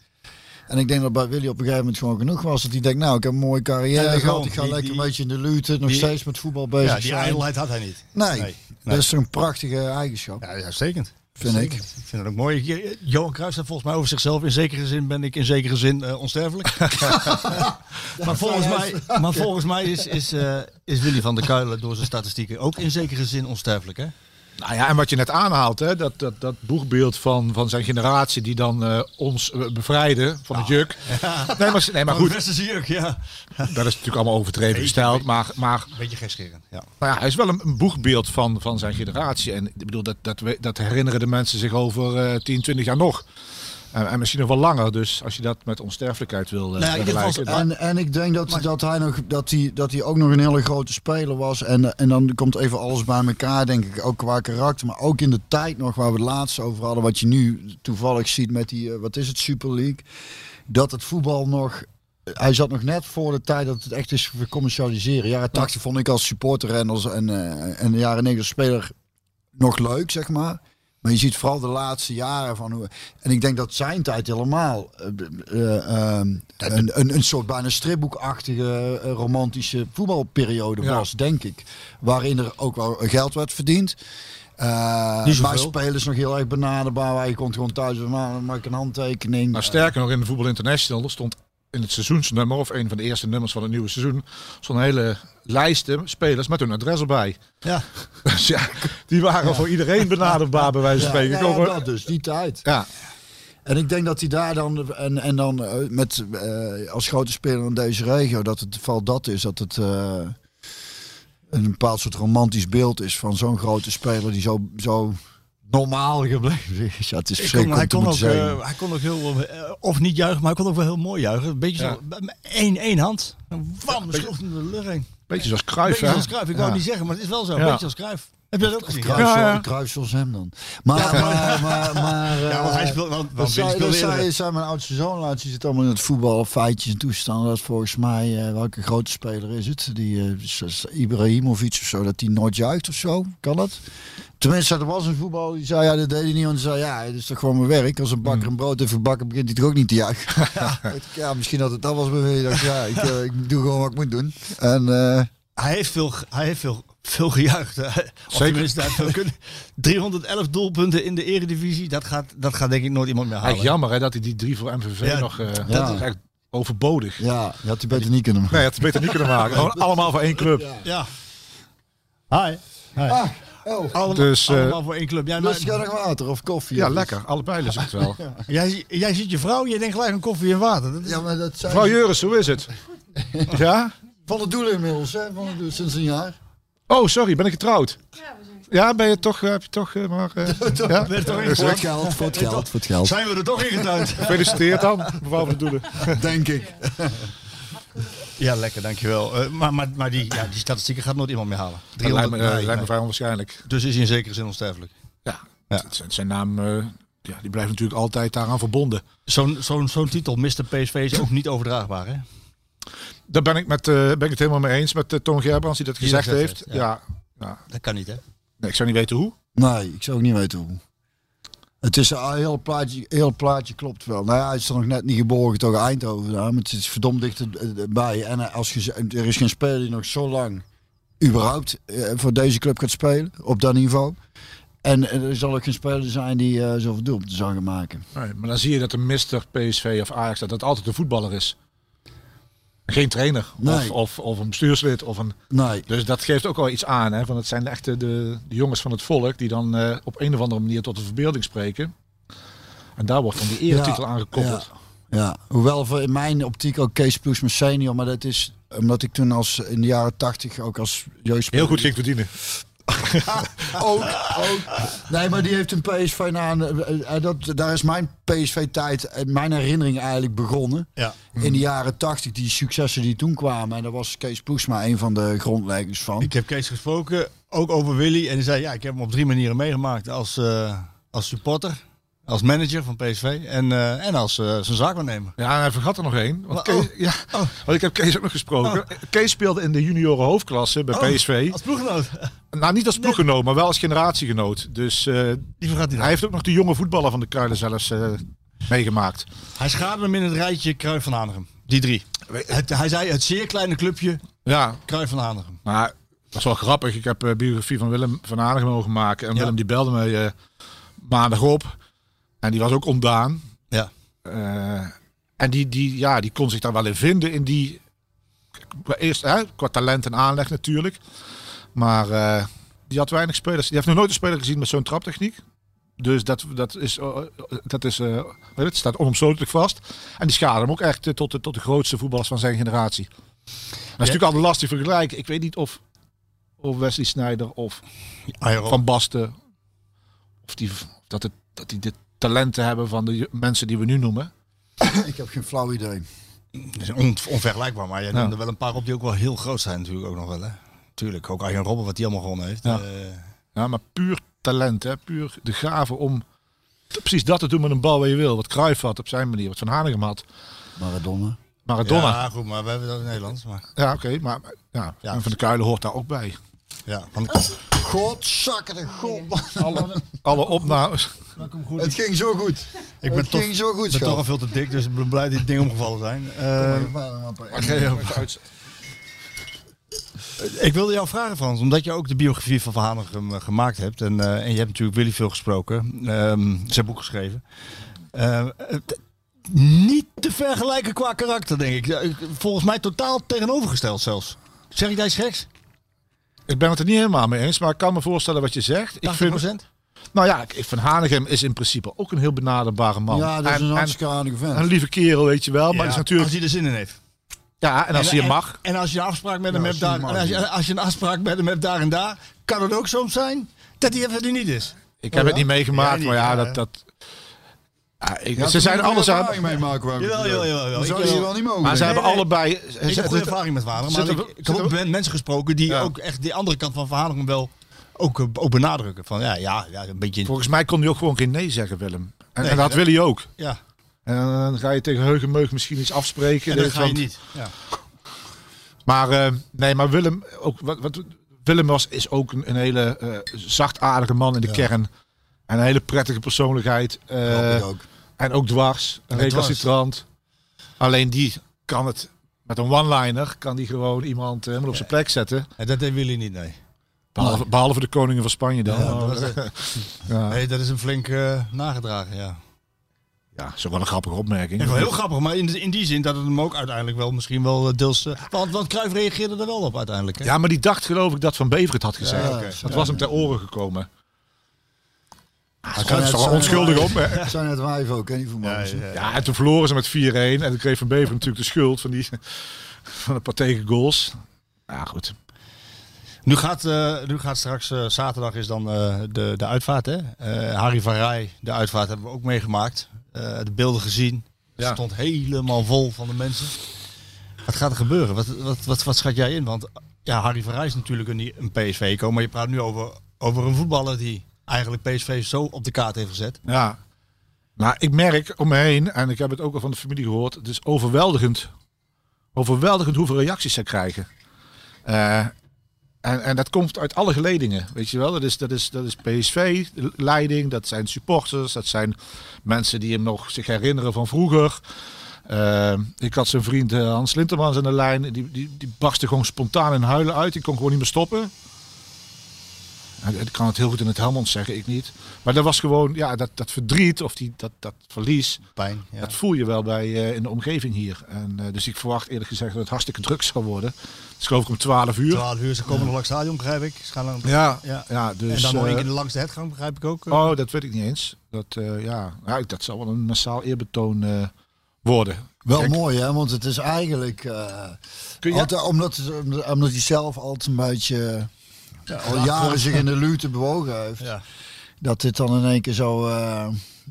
En ik denk dat bij Willy op een gegeven moment gewoon genoeg was. Dat hij denkt, nou, ik heb een mooie carrière gehad. Ik ga die- lekker die- een beetje in de lute. Nog die- steeds met voetbal bezig ja, die zijn. ijdelheid had hij niet. Nee, Nee. dat is toch een prachtige eigenschap, Ja, uitstekend. vind ik. Ik vind het ook mooi. Johan Cruijff zei volgens mij over zichzelf. In zekere zin ben ik in zekere zin eh, onsterfelijk. maar, volgens mij, maar volgens mij is, is, eh, is Willy van der Kuilen door zijn statistieken ook in zekere zin onsterfelijk. Hè? Nou ja, en wat je net aanhaalt, hè, dat, dat, dat boegbeeld van, van zijn generatie die dan eh, ons eh, bevrijden van het juk. Nee, maar, nee, maar goed, ja. dat is natuurlijk allemaal overdreven gesteld. Maar, maar Beetje gekscherend. Ja. Maar ja, hij is wel een, een boegbeeld van, van zijn generatie. En ik bedoel, dat, dat, we- dat herinneren de mensen zich over eh 10, 20 jaar nog. En, en misschien nog wel langer. Dus als je dat met onsterfelijkheid wil eh Nou ja, En, en ik denk dat, dat, hij nog, dat, hij, dat hij ook nog een hele grote speler was. En, en dan komt even alles bij elkaar, denk ik. Ook qua karakter, maar ook in de tijd nog waar we het laatst over hadden. Wat je nu toevallig ziet met die, eh, wat is het, Super League. Dat het voetbal nog... Hij zat nog net voor de tijd dat het echt is commercialiseren. Jaren 80 vond ik als supporter en, als, en, eh, en de jaren 90 speler nog leuk, zeg maar. Maar je ziet vooral de laatste jaren van hoe. En ik denk dat zijn tijd helemaal eh, eh, ehm, een, een, een soort bijna stripboekachtige eh, romantische voetbalperiode Ja. was, denk ik. Waarin er ook wel geld werd verdiend. Niet maar spelers nog heel erg benaderbaar. Je komt gewoon thuis en dan maak ik een handtekening. Nou, sterker nog, in de Voetbal International er stond in het seizoensnummer, of een van de eerste nummers van het nieuwe seizoen, een hele lijsten spelers met hun adres erbij. Ja. Dus ja, die waren voor iedereen benaderbaar, bij wijze van spreken. ja, dat dus, die tijd. ja, En ik denk dat hij daar dan, en, en dan eh, met, eh, als grote speler in deze regio, dat het vooral dat is, dat het eh, een bepaald soort romantisch beeld is van zo'n grote speler die zo, zo normaal gebleven is. Ja, het is Ik kon, verschrikkelijk hij, om te kon ook, moeten zeggen. eh, hij kon ook heel, eh, of niet juichen, maar hij kon ook wel heel mooi juichen. Een beetje Ja. zo, één, één hand. Wam, sloeg hem de lucht heen. beetje zoals Cruijff, Beetje hè? zoals Cruijff. Ik wou Ja. niet zeggen, maar het is wel zo. Een Ja. beetje als Cruijff. Heb je dat ook gezien? Kruis, Ja, ja. Zoals hem dan. Maar, maar, maar, maar, Ja, want hij eh, speelt... Want, want Willy zei, dat speelde zei, eerder. zei mijn oudste zoon laatst. Die zit allemaal in het voetbal, feitjes en toestanden. Dat volgens mij, eh, welke grote speler is het? Die eh, is Ibrahimovic of zo, dat die nooit juicht of zo. Kan dat? Tenminste, er was een voetbal die zei, ja, dat deed hij niet. Want hij zei, ja, het is toch gewoon mijn werk. Als een bakker een brood heeft gebakken, begint hij toch ook niet te juichen. ja, misschien dat het dat was bij mij. Ik dacht, ja, ik, eh, ik doe gewoon wat ik moet doen. En... eh, Hij heeft veel, hij heeft veel, veel gejuicht. Zeker. hij veel kunnen. 311 doelpunten in de eredivisie. Dat gaat, dat gaat denk ik nooit iemand meer halen. Eigenlijk jammer hè, dat hij die drie voor MVV Ja, nog... eh, ja. Dat is echt overbodig. Ja, je had hij beter niet kunnen maken. Nee, het beter niet kunnen maken. Gewoon allemaal voor één club. Ja. Hi. Hi. Ah, oh. allemaal, Dus, eh, allemaal voor één club. Jij, Dus nog water of koffie? Ja, of- lekker. Allebei lust ik het wel. jij, jij ziet je vrouw, je denkt gelijk aan koffie en water. Dat is- Ja, maar dat zijn Mevrouw Juris, hoe is het? Ja? van het doel inmiddels, hè? Van het doel sinds een jaar. Oh, sorry, ben ik getrouwd? Ja, ben je toch, heb je toch, eh, maar... eh, ja? Ben je toch ingetrapt? het- geld, voor het geld, voor het geld. Zijn we er toch ingetuind? Gefeliciteerd dan, mevrouw van de Doelen. Denk ik. Ja, lekker, dankjewel. Uh, maar maar, maar die, ja, die statistieken gaat nooit iemand meer halen. Dat lijkt me, 300, eh, nee, lijkt me nee. vrij onwaarschijnlijk. Dus is hij in zekere zin onsterfelijk. Ja, Ja. het- zijn- zijn naam eh, ja, die blijft natuurlijk altijd daaraan verbonden. Zo'n zo'n zo'n titel, Mr. PSV, is ook niet overdraagbaar, hè? Daar ben ik, met, eh, ben ik het helemaal mee eens met uh, Toon Gerbrands die dat Die gezegd dat heeft. heeft, ja. ja. Ja, Dat kan niet, hè? Nee, ik zou niet weten hoe. Nee, ik zou ook niet weten hoe. Het is een heel plaatje, heel plaatje klopt wel. Nou ja, hij is er nog net niet geboren, toch Eindhoven. Maar het is verdomd dichterbij. En eh, als je, er is geen speler die nog zo lang überhaupt eh, voor deze club gaat spelen. Op dat niveau. En eh, er zal ook geen speler zijn die eh zoveel doelpunten zou gaan maken. Nee, maar dan zie je dat een mister PSV of Ajax dat het altijd een voetballer is. Geen trainer Nee. of, of, of een bestuurslid. Of een, Nee. dus dat geeft ook wel iets aan. Hè, van het zijn echt de, de, de jongens van het volk die dan eh, op een of andere manier tot de verbeelding spreken. En daar wordt dan die eretitel Ja, aangekoppeld. Ja, hoewel voor in mijn optiek ook Kees Ploes mijn senior, maar dat is omdat ik toen als in de jaren tachtig ook als jeugdspeler... Heel goed ging verdienen. ook, ook. Nee, maar die heeft een PSV na. eh, eh, dat, daar is mijn PSV-tijd, eh, mijn herinnering eigenlijk begonnen. Ja. In de jaren tachtig, die successen die toen kwamen. En daar was Kees Ploesma een van de grondleggers van. Ik heb Kees gesproken, ook over Willy. En hij zei, ja, ik heb hem op drie manieren meegemaakt. Als, eh, als supporter, als manager van PSV en, eh, en als eh, zijn zaakwaarnemer. Ja, hij vergat er nog één. Want, Oh. Kees, ja, want ik heb Kees ook nog gesproken. Kees speelde in de junioren hoofdklasse bij PSV. Als ploeggenoot. Nou, niet als ploeggenoot, maar wel als generatiegenoot. Dus eh, Die vergat hij hij heeft ook nog de jonge voetballer van de Kuilen zelfs meegemaakt. Hij schaadde hem in het rijtje Kruif van Hanegem. Die drie. Het, hij zei het zeer kleine clubje Ja, Kruif van Hanegem. maar dat is wel grappig. Ik heb biografie van Willem van Aardigem mogen maken. En Ja. Willem die belde mij maandag op. En die was ook ontdaan. Ja. Eh, en die, die, ja, die kon zich daar wel in vinden. In die, eerst hè, qua talent en aanleg natuurlijk. Maar eh, die had weinig spelers. Die heeft nog nooit een speler gezien met zo'n traptechniek. Dus dat, dat is, eh, dat is het staat onomstotelijk vast. En die schade hem ook echt tot de, tot de grootste voetballers van zijn generatie. Dat is natuurlijk altijd lastig vergelijken. Ik weet niet of, of Wesley Sneijder of. Van Basten... Of die, dat, het, dat die de talenten hebben van de mensen die we nu noemen. Ik heb geen flauw idee. Dat is on- onvergelijkbaar, maar jij Ja. noemde er wel een paar op die ook wel heel groot zijn natuurlijk ook nog wel. Hè? Tuurlijk, ook Arjen Robben wat die allemaal gewonnen heeft. Ja. Eh, Ja, maar puur talent, hè? puur de gave om precies dat te doen met een bal waar je wil. Wat Cruijff had op zijn manier, wat Van Hanegem had. Maradona. Maradona. Ja, Ja, goed, maar we hebben dat in Nederlands. Maar, oké, maar ja, Ja. en Van de Kuilen hoort daar ook bij. ja, van, Godzakken de god. Alle, alle opnames. Het ging zo goed. ik ben het toch, ging zo goed, ben toch al veel te dik, dus ik ben blij dat die dingen omgevallen zijn. Eh, ik wilde jou vragen, Frans, omdat je ook de biografie van Van Hanegem eh, gemaakt hebt. En, eh, en je hebt natuurlijk Willy veel gesproken. ehm zijn boek geschreven. Niet te vergelijken qua karakter, denk ik. Volgens mij totaal tegenovergesteld zelfs. Zeg ik daar iets geks? Ik ben het er niet helemaal mee eens, maar ik kan me voorstellen wat je zegt. Ik 80 vind, nou ja, ik- Van Hanegem is in principe ook een heel benaderbare man. Ja, dat is en, een en, hartstikke aardige vent. een lieve kerel, weet je wel. Maar Ja, het is natuurlijk, Als hij er zin in heeft. ja, en als hij je mag. En als je een afspraak met hem hebt daar, en als je, als je een afspraak met hem hebt daar en daar, kan het ook soms zijn dat hij even er niet is. Ik heb het niet meegemaakt, Ja, maar ja, dat... dat ja, ik, Ja, ze zijn alles er aan. ervaring mee maken. ik Jawel, jawel, jawel. Dan zou je wel niet mogen. Maar ze Nee, hebben nee. allebei. Ik heb goede ervaring met Vader, maar ik, heb ook mensen gesproken die Ja. ook echt die andere kant van verhalen wel ook, eh, ook benadrukken. Van ja, ja, ja een beetje. Volgens mij kon hij ook gewoon geen nee zeggen, Willem. En, Nee, en dat wil hij ook. Ja, En dan ga je tegen Heugenmeug misschien iets afspreken. en dat ga je want- niet. Ja. Maar eh, nee, maar Willem, ook, wat, wat, Willem was, is ook een, een hele eh, zachtaardige man in de kern. En een hele prettige persoonlijkheid. ook. en ook dwars, een En recalcitrant. Alleen die kan het met een one-liner kan hij gewoon iemand helemaal op zijn plek zetten. En dat deed Willy niet, nee. Behalve, behalve de koningen van Spanje dan. Ja, dat is- ja, dat is een flink eh, nagedragen, ja. ja, is ook wel een grappige opmerking. Wel heel grappig, maar in, in die zin dat het hem ook uiteindelijk wel misschien wel eh, deels... eh, want, want Cruijff reageerde er wel op uiteindelijk, hè? Ja, maar die dacht geloof ik dat Van Bever het had gezegd. Ja. Dat was hem ter oren gekomen. Hij toch wel onschuldig op. hè? Het zijn het wijf ook, hè, die voetballers. Ja, ja, Ja, en toen verloren ze met 4-1. En toen kreeg Van Bever natuurlijk de schuld van, die, van een paar tegengoals. Ja, goed. Nu gaat, eh, nu gaat straks, eh, zaterdag is dan eh, de, de uitvaart, hè? Harry van Rij, de uitvaart hebben we ook meegemaakt. De beelden gezien. Het Ja. stond helemaal vol van de mensen. Wat gaat er gebeuren? Wat, wat, wat, wat schat jij in? Want ja, Harry van Rij is natuurlijk een, een PSV komen, maar je praat nu over, over een voetballer die eigenlijk PSV zo op de kaart heeft gezet. Ja. Maar ik merk om me heen, en ik heb het ook al van de familie gehoord, het is overweldigend. Overweldigend hoeveel reacties ze krijgen. Eh, en, en dat komt uit alle geledingen, weet je wel. Dat is, dat is, dat is PSV, de leiding, dat zijn supporters, dat zijn mensen die hem nog zich herinneren van vroeger. Eh, ik had zijn vriend eh, Hans Lintermans aan de lijn, die, die, die barstte gewoon spontaan in huilen uit. Die kon gewoon niet meer stoppen. Hij hij kan het heel goed in het Helmond zeggen, ik niet. Maar dat was gewoon, ja, dat, dat verdriet of die, dat, dat verlies, Pijn. Ja. dat voel je wel bij, eh, in de omgeving hier. En, eh, dus ik verwacht eerlijk gezegd dat het hartstikke druk zal worden. Het is geloof ik om 12 uur. 12 uur, ze komen nog langs het stadion, begrijp ik. Ze gaan dan, Ja, Ja. ja. dus... en dan nog eh, één keer langs de hetgang, begrijp ik ook. Oh, dat weet ik niet eens. Dat, eh, ja, ja, dat zal wel een massaal eerbetoon eh, worden. Wel Kijk, mooi, hè? Want het is eigenlijk... eh, Kun je- altijd, omdat, het- omdat hij zelf altijd een beetje... al jaren zich in de luwte bewogen heeft. Ja. Dat dit dan in één keer zo eh,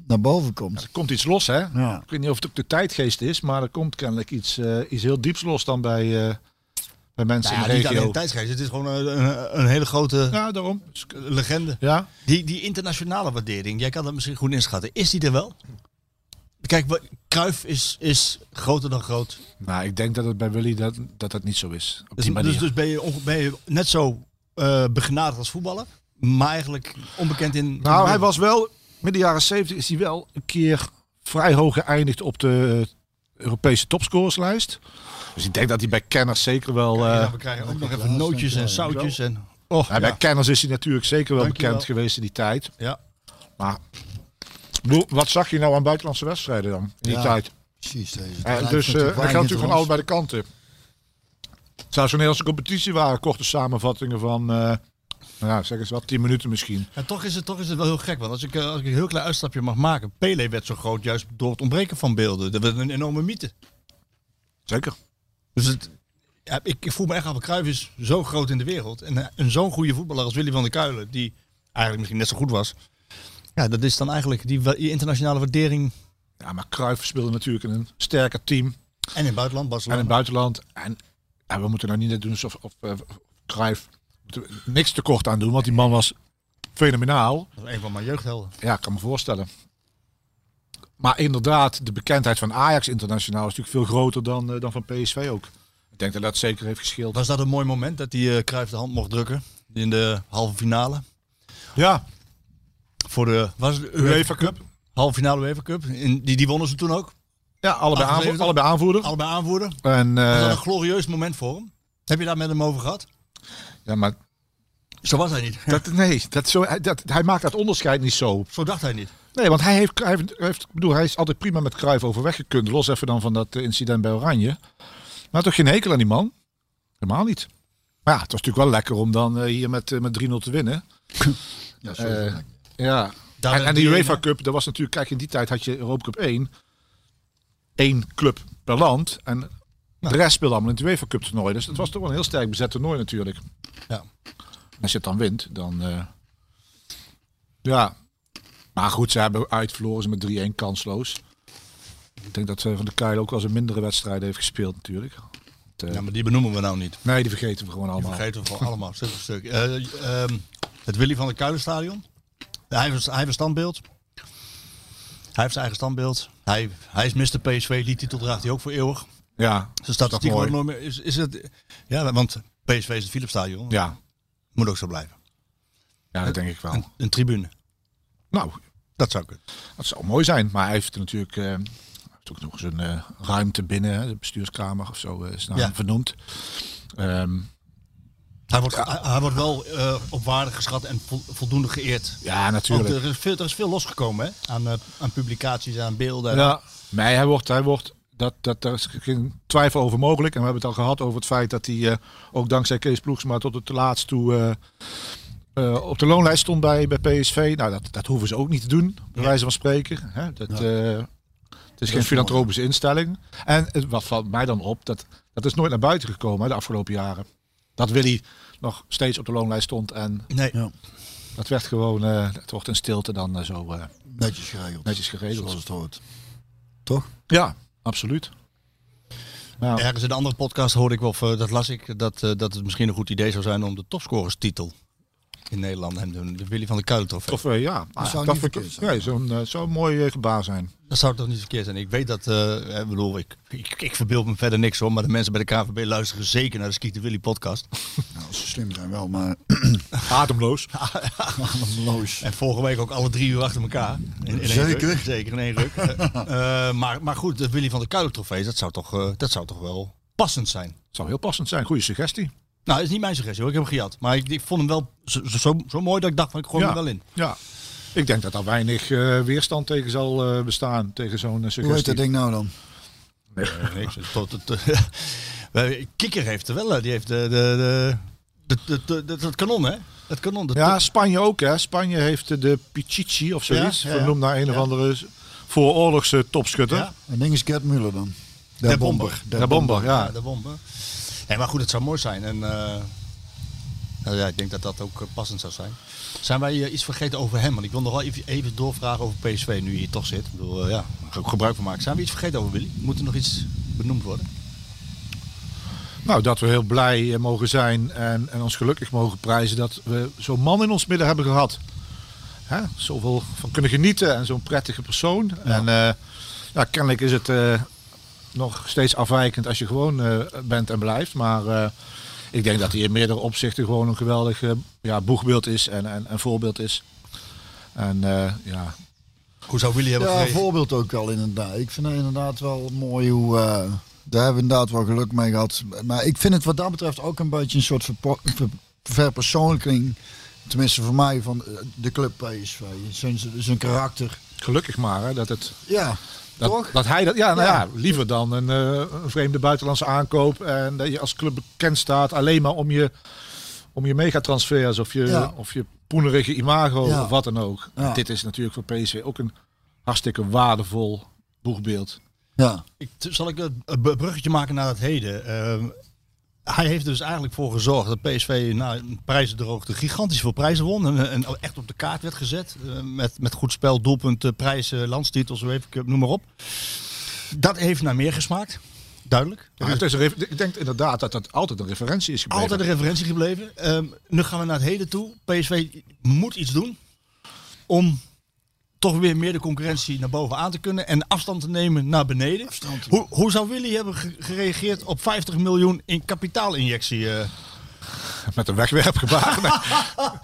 naar boven komt. Er komt iets los, hè? Ja. Ik weet niet of het ook de tijdgeest is, maar er komt kennelijk iets, eh, iets heel dieps los dan bij, eh, bij mensen Nou ja, in niet de regio. tijdsgeest, het is gewoon een, een, een hele grote Ja, daarom. legende. Ja. Die, die internationale waardering, jij kan dat misschien goed inschatten. Is die er wel? Kijk, Cruijff is, is groter dan groot. Nou, ik denk dat het bij Willy dat dat, dat niet zo is. Op Dus, die manier. dus, dus ben, je, ben je net zo eh begenadigd als voetballer, maar eigenlijk onbekend in... nou, hij was wel, midden jaren 70 is hij wel een keer vrij hoog geëindigd op de Europese topscorerslijst. Dus ik denk dat hij bij kenners zeker wel... eh, Ja, we krijgen ook nog even nootjes en zoutjes. En, oh, ja, bij ja. kenners is hij natuurlijk zeker wel Dankjewel. bekend geweest in die tijd. Ja. Maar wat zag je nou aan buitenlandse wedstrijden dan in die Ja, tijd? Precies. Deze Eh, tijd dus eh weinig geldt natuurlijk van allebei de kanten. Zou zo'n Nederlandse competitie waren, korte samenvattingen van, nou ja, zeg eens wat, 10 minuten misschien. En toch is, het, toch is het wel heel gek, want als ik, eh, als ik een heel klein uitstapje mag maken. Pele werd zo groot juist door het ontbreken van beelden. Dat werd een enorme mythe. Zeker. Dus het, ja, ik, ik voel me echt af, Cruijff is zo groot in de wereld. En eh, een zo'n goede voetballer als Willy van der Kuilen, die eigenlijk misschien net zo goed was. Ja, dat is dan eigenlijk die, internationale waardering. Ja, maar Cruijff speelde natuurlijk in een sterker team En in het buitenland, en Barcelona. in het buitenland. En ja, we moeten nou niet net doen alsof of, of, Cruijff moeten we niks tekort aan doen, want die man was fenomenaal. Dat een van mijn jeugdhelden. Ja, ik kan me voorstellen. Maar inderdaad, de bekendheid van Ajax internationaal is natuurlijk veel groter dan, eh, dan van PSV ook. Ik denk dat dat zeker heeft gescheeld. Was dat een mooi moment dat die uh, Cruijff de hand mocht drukken in de halve finale? Ja, Voor de was de UEFA Cup. halve finale UEFA Cup. In, die, die wonnen ze toen ook. Ja, allebei, 78. aanvoer, allebei aanvoerder. Allebei aanvoerder. En, Was dat eh, een glorieus moment voor hem? Heb je daar met hem over gehad? ja, maar Zo was hij niet. dat, nee, dat zo, hij- dat, hij maakt dat onderscheid niet zo. Zo dacht hij niet. Nee, want hij heeft, hij heeft, bedoel, hij is altijd prima met Cruijff overweg gekund. Los even dan van dat eh, incident bij Oranje. Maar toch geen hekel aan die man? Helemaal niet. Maar ja, het was natuurlijk wel lekker om dan eh, hier met, met 3-0 te winnen. Ja, het. Ja. Daar En, de die UEFA Cup, dat was natuurlijk, kijk, in die tijd had je Europa Cup 1. Eén club per land. En de rest speelde allemaal in het UEFA Cup toernooi. Dus het was toch wel een heel sterk bezet toernooi natuurlijk. Ja. Als je het dan wint, dan... eh, ja. Maar goed, ze hebben uitverloren ze met 3-1 kansloos. Ik denk dat eh, Van der Kuil ook wel eens een mindere wedstrijd heeft gespeeld natuurlijk. Het, eh, Ja, maar die benoemen we nou niet. Nee, die vergeten we gewoon Die allemaal. vergeten we gewoon allemaal, stuk voor stuk. Eh, ehm, het Willy van der Kuilenstadion. Hij heeft een standbeeld. Hij heeft zijn eigen standbeeld. Hij, hij is Mr. PSV. Die titel draagt hij ook voor eeuwig. Ja, Zijn statistiek mooi. wordt nooit meer... Is, is het, ja, want PSV is het Philipsstadion. ja. Moet ook zo blijven. ja, dat denk ik wel. Een, een tribune. Nou, Dat zou kunnen. Dat zou mooi zijn, maar hij heeft natuurlijk is ook nog zo'n eh, ruimte binnen, de bestuurskamer of zo eh, is naar Ja. vernoemd. Ehm, Hij wordt, hij, hij wordt wel eh, op waarde geschat en vol- voldoende geëerd. ja, Want natuurlijk. er, is veel, er is veel losgekomen hè? Aan, eh, aan publicaties, aan beelden. Ja, nee, hij wordt, hij wordt dat, dat, daar is geen twijfel over mogelijk. En we hebben het al gehad over het feit dat hij eh, ook dankzij Kees Ploegsma tot het laatst toe op de loonlijst stond bij, bij PSV. Nou, dat, dat hoeven ze ook niet te doen, bij wijze van spreken. Hè? Dat, het is geen is filantropische instelling. En het, wat valt mij dan op, dat, dat is nooit naar buiten gekomen hè, de afgelopen jaren. Dat Willy nog steeds op de loonlijst stond en Nee. Ja. dat werd gewoon, eh, het wordt in stilte dan eh, zo eh, Netjes geregeld. netjes geregeld. Zoals het hoort. Toch? Ja, absoluut. Ja. Ergens in een andere podcast hoorde ik wel, of, dat las ik, dat, eh, dat het misschien een goed idee zou zijn om de topscorerstitel in Nederland hem te doen. De Willy van der Kuilen trofee. Of ja, Dat zou dat niet verkeerd zijn. zo'n eh, zou een mooi eh, gebaar zijn. Dat zou toch niet verkeerd zijn. Ik weet dat, eh, ik bedoel, ik, ik, ik verbeeld me verder niks hoor, maar de mensen bij de KVB luisteren zeker naar de Skiet de Willy podcast. Nou, als ze slim zijn wel, maar Ademloos. ademloos. En vorige week ook alle drie uur achter elkaar. In, in één Zeker. ruk. Zeker in één ruk. Maar, maar goed, de Willy van der Kuilen trofee, dat zou toch, dat zou toch wel passend zijn. Zou heel passend zijn. Goede suggestie. Nou, dat is niet mijn suggestie hoor, ik heb hem gehad. Maar ik, ik vond hem wel zo, zo, zo mooi dat ik dacht van ik gooi ja. hem er wel in. Ja. Ik denk dat daar weinig eh, weerstand tegen zal eh, bestaan. Tegen zo'n eh, Hoe heet suggestie. dat ding nou dan? Nee, niks. Tot, het, Kikker heeft er wel, die heeft de, de, de, de, dat kanon hè? Het kanon. Dat, Ja, Spanje ook hè. Spanje heeft de Pichichi of zoiets. Ja, ja, ja. Vernoemd naar een of andere vooroorlogse topschutter. Ja. En ding is Gert Muller dan. De bomber. De bomber, ja. Ja, de bomben. Nee, maar goed, het zou mooi zijn. En eh, nou ja, ik denk dat dat ook eh, passend zou zijn. Zijn wij eh, iets vergeten over hem? Want ik wil nog wel even, even doorvragen over PSV, nu je hier toch zit. Ik bedoel, ja, daar ga ik ook gebruik van maken. Zijn we iets vergeten over Willy? Moet er nog iets benoemd worden? Nou, dat we heel blij mogen zijn en, en ons gelukkig mogen prijzen dat we zo'n man in ons midden hebben gehad. Hè? Zoveel van kunnen genieten en zo'n prettige persoon. En ja, kennelijk is het nog steeds afwijkend als je gewoon eh, bent en blijft. Maar eh, ik denk dat hij in meerdere opzichten gewoon een geweldig eh, ja, boegbeeld is en, en, en voorbeeld is. En eh, ja, Hoe zou Willy hebben Ja, gereageerd? voorbeeld ook wel inderdaad. Ik vind het inderdaad wel mooi hoe... eh, daar hebben we inderdaad wel geluk mee gehad. Maar ik vind het wat dat betreft ook een beetje een soort ver- verpersoonlijking. Tenminste voor mij van de club PSV. Zijn, zijn karakter. gelukkig maar hè, dat het Ja, Dat, toch? dat hij dat, ja, nou Ja. ja, liever dan een, eh, een vreemde buitenlandse aankoop en dat je als club bekend staat alleen maar om je, om je megatransfers of je, Ja. of je poenerige imago Ja. of wat dan ook. Ja. Dit is natuurlijk voor PSV ook een hartstikke waardevol boegbeeld. Ja. Ik, zal ik een een bruggetje maken naar het heden? Ehm, hij heeft er dus eigenlijk voor gezorgd dat PSV na een prijzendroogte gigantisch veel prijzen won. En, en echt op de kaart werd gezet. eh, met, met goed spel, doelpunten, prijzen, landstitels, even, noem maar op. Dat heeft naar meer gesmaakt. Duidelijk. Het is ik denk inderdaad dat dat altijd een referentie is gebleven. Altijd een referentie gebleven. Ehm, nu gaan we naar het heden toe. PSV moet iets doen om toch weer meer de concurrentie naar boven aan te kunnen en afstand te nemen naar beneden. Afstand te Hoe, hoe zou Willy hebben ge- gereageerd op 50 miljoen in kapitaalinjectie? eh? Met een wegwerpgebaar.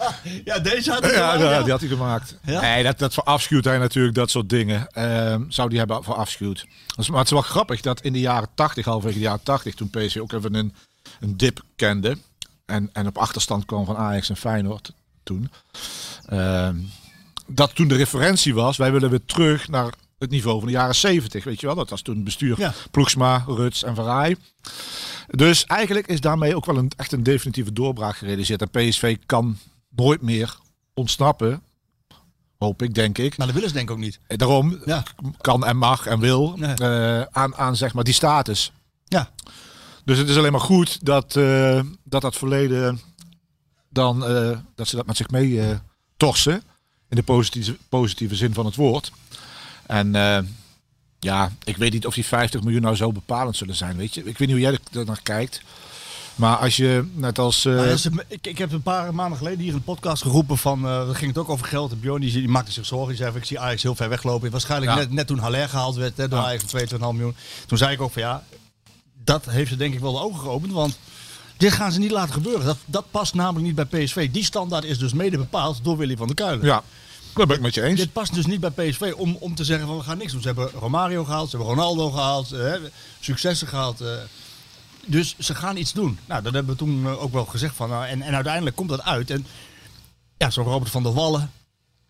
Ja, deze had hij ja, gedaan, ja, die had hij gemaakt. Ja? Nee, dat, dat verafschuwt hij natuurlijk, dat soort dingen. Ehm, zou die hebben verafschuwd. Dus, maar het is wel grappig dat in de jaren 80, halverwege de jaren 80, toen PSV ook even een, een dip kende. En, en op achterstand kwam van Ajax en Feyenoord toen. Ehm, dat toen de referentie was, wij willen weer terug naar het niveau van de jaren 70. Weet je wel, dat was toen bestuur Ja. Ploegsma, Ruts en Verraai. Dus eigenlijk is daarmee ook wel een, echt een definitieve doorbraak gerealiseerd. En PSV kan nooit meer ontsnappen. Hoop ik, denk ik. Maar dat willen ze denk ik ook niet. Eh, Daarom Ja. kan en mag en wil Nee. eh, aan, aan zeg maar die status. Ja. Dus het is alleen maar goed dat eh, dat, dat verleden dan dat ze dat met zich mee torsen. In de positieve, positieve zin van het woord. En eh, ja, ik weet niet of die 50 miljoen nou zo bepalend zullen zijn. Weet je, ik weet niet hoe jij er naar kijkt. Maar als je net als. eh, een- ik, ik heb een paar maanden geleden hier in een podcast geroepen van, daar ging het ook over geld. En Bjorn die, die maakte zich zorgen. Die zei van, ik zie Ajax heel ver weglopen. Waarschijnlijk Ja. net, net toen Haller gehaald werd hè, door Ja. Ajax voor 2,5 miljoen. Toen zei ik ook van ja, dat heeft ze denk ik wel de ogen geopend. Want dit gaan ze niet laten gebeuren. Dat, dat past namelijk niet bij PSV. Die standaard is dus mede bepaald door Willy van der Kuilen. ja, Dat ben ik met je eens. Dit past dus niet bij PSV om, om te zeggen van we gaan niks doen. Ze hebben Romario gehaald, ze hebben Ronaldo gehaald, eh, successen gehaald. eh. dus ze gaan iets doen. Nou, dat hebben we toen eh, ook wel gezegd van. nou, en, en uiteindelijk komt dat uit. En ja, zo'n Robert van der Wallen,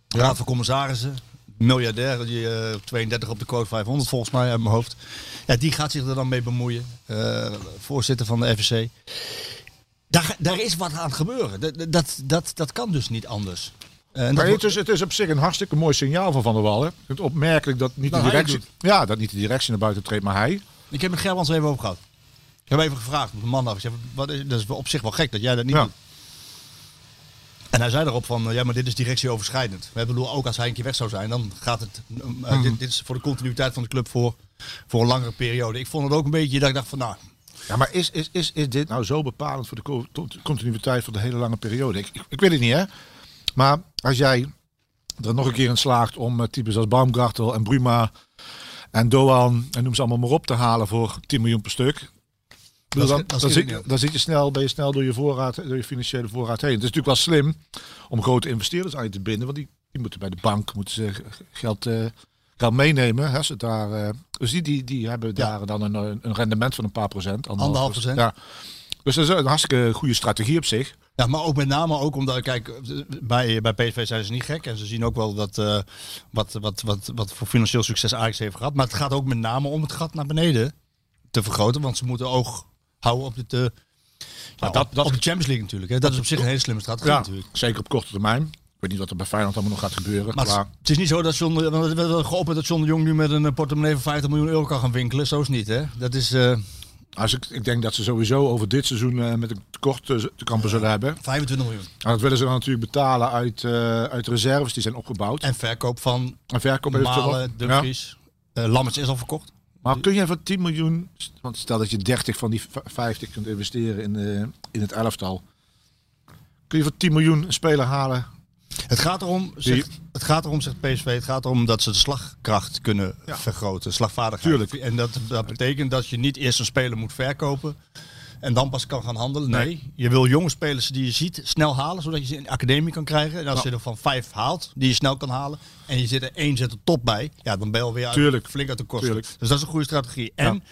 raad van commissarissen, miljardair, die eh, 32 op de quote 500 volgens mij uit mijn hoofd. Ja, die gaat zich er dan mee bemoeien. Eh, voorzitter van de FSC. Daar, daar is wat aan het gebeuren. Dat, dat, dat, dat kan dus niet anders. Eh, Maar het is, het is op zich een hartstikke mooi signaal van Van der Wallen. Het opmerkelijk dat niet, de Nou, hij directie, ja, dat niet de directie naar buiten treedt, maar hij. Ik heb met Gerwans even gehad. Ik heb even gevraagd op de man af. Ik wat is, dat is op zich wel gek dat jij dat niet Ja. doet. En hij zei erop van, eh, ja, maar dit is directieoverschrijdend. We bedoel, ook als hij een keer weg zou zijn, dan gaat het... eh, Mhm. dit, dit is voor de continuïteit van de club voor, voor een langere periode. Ik vond het ook een beetje dat ik dacht van, nou, Ja, maar is, is, is, is dit nou zo bepalend voor de continuïteit van de hele lange periode? Ik, ik, ik weet het niet, hè. Maar als jij er nog een keer in slaagt om eh, types als Baumgartel en Bruma en Doan en noem ze allemaal maar op te halen voor 10 miljoen per stuk. Dat dan, dan, zit, dan je snel, ben je snel door je, voorraad, door je financiële voorraad heen. Het is natuurlijk wel slim om grote investeerders aan je te binden. Want die, die moeten bij de bank moeten ze geld, eh, geld meenemen. Hè, ze daar, eh, dus die, die, die hebben daar dan een, een rendement van een paar procent. Anderhalf procent. Ja. Dus dat is een hartstikke goede strategie op zich. Ja, maar ook met name ook omdat, kijk, bij, bij PSV zijn ze niet gek. En ze zien ook wel dat, eh, wat, wat, wat, wat voor financieel succes Ajax heeft gehad. Maar het gaat ook met name om het gat naar beneden te vergroten. Want ze moeten oog houden op, het, eh, ja, dat- op, dat- op de Champions League natuurlijk. Hè. Dat is op zich een hele slimme strategie Ja, natuurlijk. zeker op korte termijn. Ik weet niet wat er bij Feyenoord allemaal nog gaat gebeuren. Maar het, is niet zo dat John, want het geopperd dat John de Jong nu met een eh, portemonnee van 50 miljoen euro kan gaan winkelen. Zo is het niet, hè? Dat is eh, als ik, ik denk dat ze sowieso over dit seizoen met een tekort te kampen zullen hebben. 25 miljoen. En dat willen ze dan natuurlijk betalen uit, uit reserves die zijn opgebouwd. En verkoop van En verkoop Malen. Ja. Dumfries. Lammerts is al verkocht. Maar kun jij voor 10 miljoen, want stel dat je 30 van die v- 50 kunt investeren in, eh, in het elftal. Kun je voor 10 miljoen een speler halen? Het gaat erom, zegt, het gaat erom, zegt PSV, het gaat erom dat ze de slagkracht kunnen Ja. vergroten, slagvaardigheid. Tuurlijk. En dat, dat betekent dat je niet eerst een speler moet verkopen en dan pas kan gaan handelen. Nee, je wil jonge spelers die je ziet snel halen, zodat je ze in de academie kan krijgen. En als je er van vijf haalt, die je snel kan halen, en je zit er één zet er top bij, ja, dan ben je alweer uit- flink uit de kosten. Tuurlijk. Dus dat is een goede strategie. En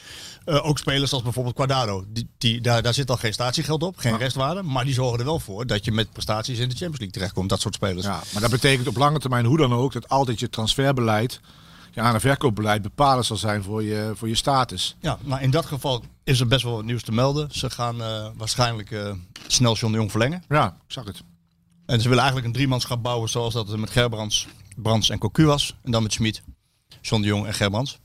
eh, ook spelers als bijvoorbeeld Quadrado, die, die, daar, daar zit al geen statiegeld op, geen restwaarde, maar die zorgen er wel voor dat je met prestaties in de Champions League terechtkomt. Dat soort spelers. Ja, maar dat betekent op lange termijn hoe dan ook dat altijd je transferbeleid, je aan- en verkoopbeleid bepalend zal zijn voor je, voor je status. Ja, nou in dat geval is er best wel wat nieuws te melden. Ze gaan eh, waarschijnlijk eh, snel John de Jong verlengen. Ja, ik zag het. En ze willen eigenlijk een driemanschap bouwen zoals dat met Gerbrands, Brands en Cocu was. En dan met Schmid, John de Jong en Gerbrands.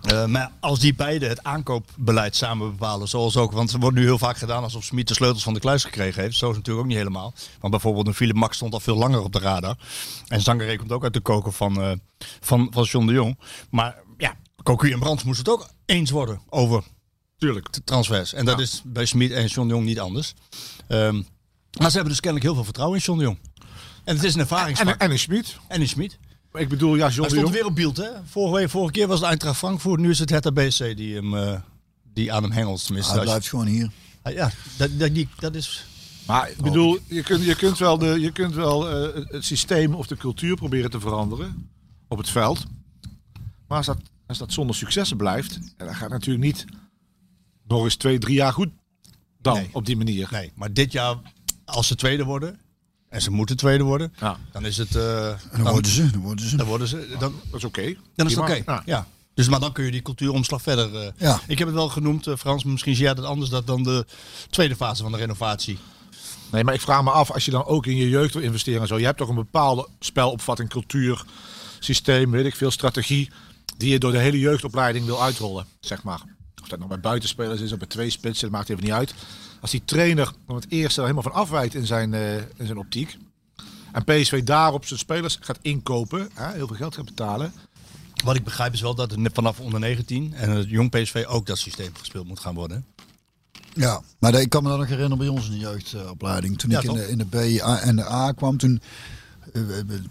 Eh, maar als die beiden het aankoopbeleid samen bepalen, zoals ook, want er wordt nu heel vaak gedaan alsof Smit de sleutels van de kluis gekregen heeft. Zo is het natuurlijk ook niet helemaal. Want bijvoorbeeld een Philip Max stond al veel langer op de radar. En Zangeré komt ook uit de koker van, eh, van, van John de Jong. Maar ja, Cocu en Brands moesten het ook eens worden over Tuurlijk. t- transfers. En dat is bij Smit en John de Jong niet anders. Ehm, maar ze hebben dus kennelijk heel veel vertrouwen in John de Jong. En het is een ervaringsvak. En, en een Schmid. En in Smit. Ik bedoel, ja, John Hij stond weer op beeld, hè? Vorige, week- vorige keer was het Eintracht Frankfurt, nu is het Hertha BC die, hem, eh, die aan hem hengelt. Tenminste, Hij je- blijft gewoon hier. Ah, ja, dat, dat, die, dat is... Maar ik bedoel, je kunt, je kunt wel, de, je kunt wel eh, het systeem of de cultuur proberen te veranderen op het veld. Maar als dat, als dat zonder successen blijft, ja, dan gaat het natuurlijk niet nog eens twee, drie jaar goed dan Nee. op die manier. Nee, maar dit jaar, als ze tweede worden, en ze moeten tweede worden, Ja, dan is het... eh, dan worden ze. Dan worden ze. dan worden ze... Dan, dat is oké. dan is het oké. Ja. Ja. Dus, maar dan kun je die cultuuromslag verder... eh, Ja. Ik heb het wel genoemd, eh, Frans, maar misschien zie jij dat anders, dat dan de tweede fase van de renovatie. Nee, maar ik vraag me af, als je dan ook in je jeugd wil investeren en zo. Je hebt toch een bepaalde spelopvatting, cultuur, systeem, weet ik veel, strategie. Die je door de hele jeugdopleiding wil uitrollen, zeg maar. Of dat nou bij buitenspelers is of bij twee spitsen, dat maakt even niet uit. Als die trainer van het eerste er helemaal van afwijkt in zijn, eh, in zijn optiek. En PSV daarop zijn spelers gaat inkopen, hè, heel veel geld gaat betalen. Wat ik begrijp is wel dat het vanaf onder 19 en het jong PSV ook dat systeem gespeeld moet gaan worden. Ja, maar ik kan me dat nog herinneren bij ons in de jeugdopleiding. Toen Ja, ik in de, in de B en de A kwam, toen eh,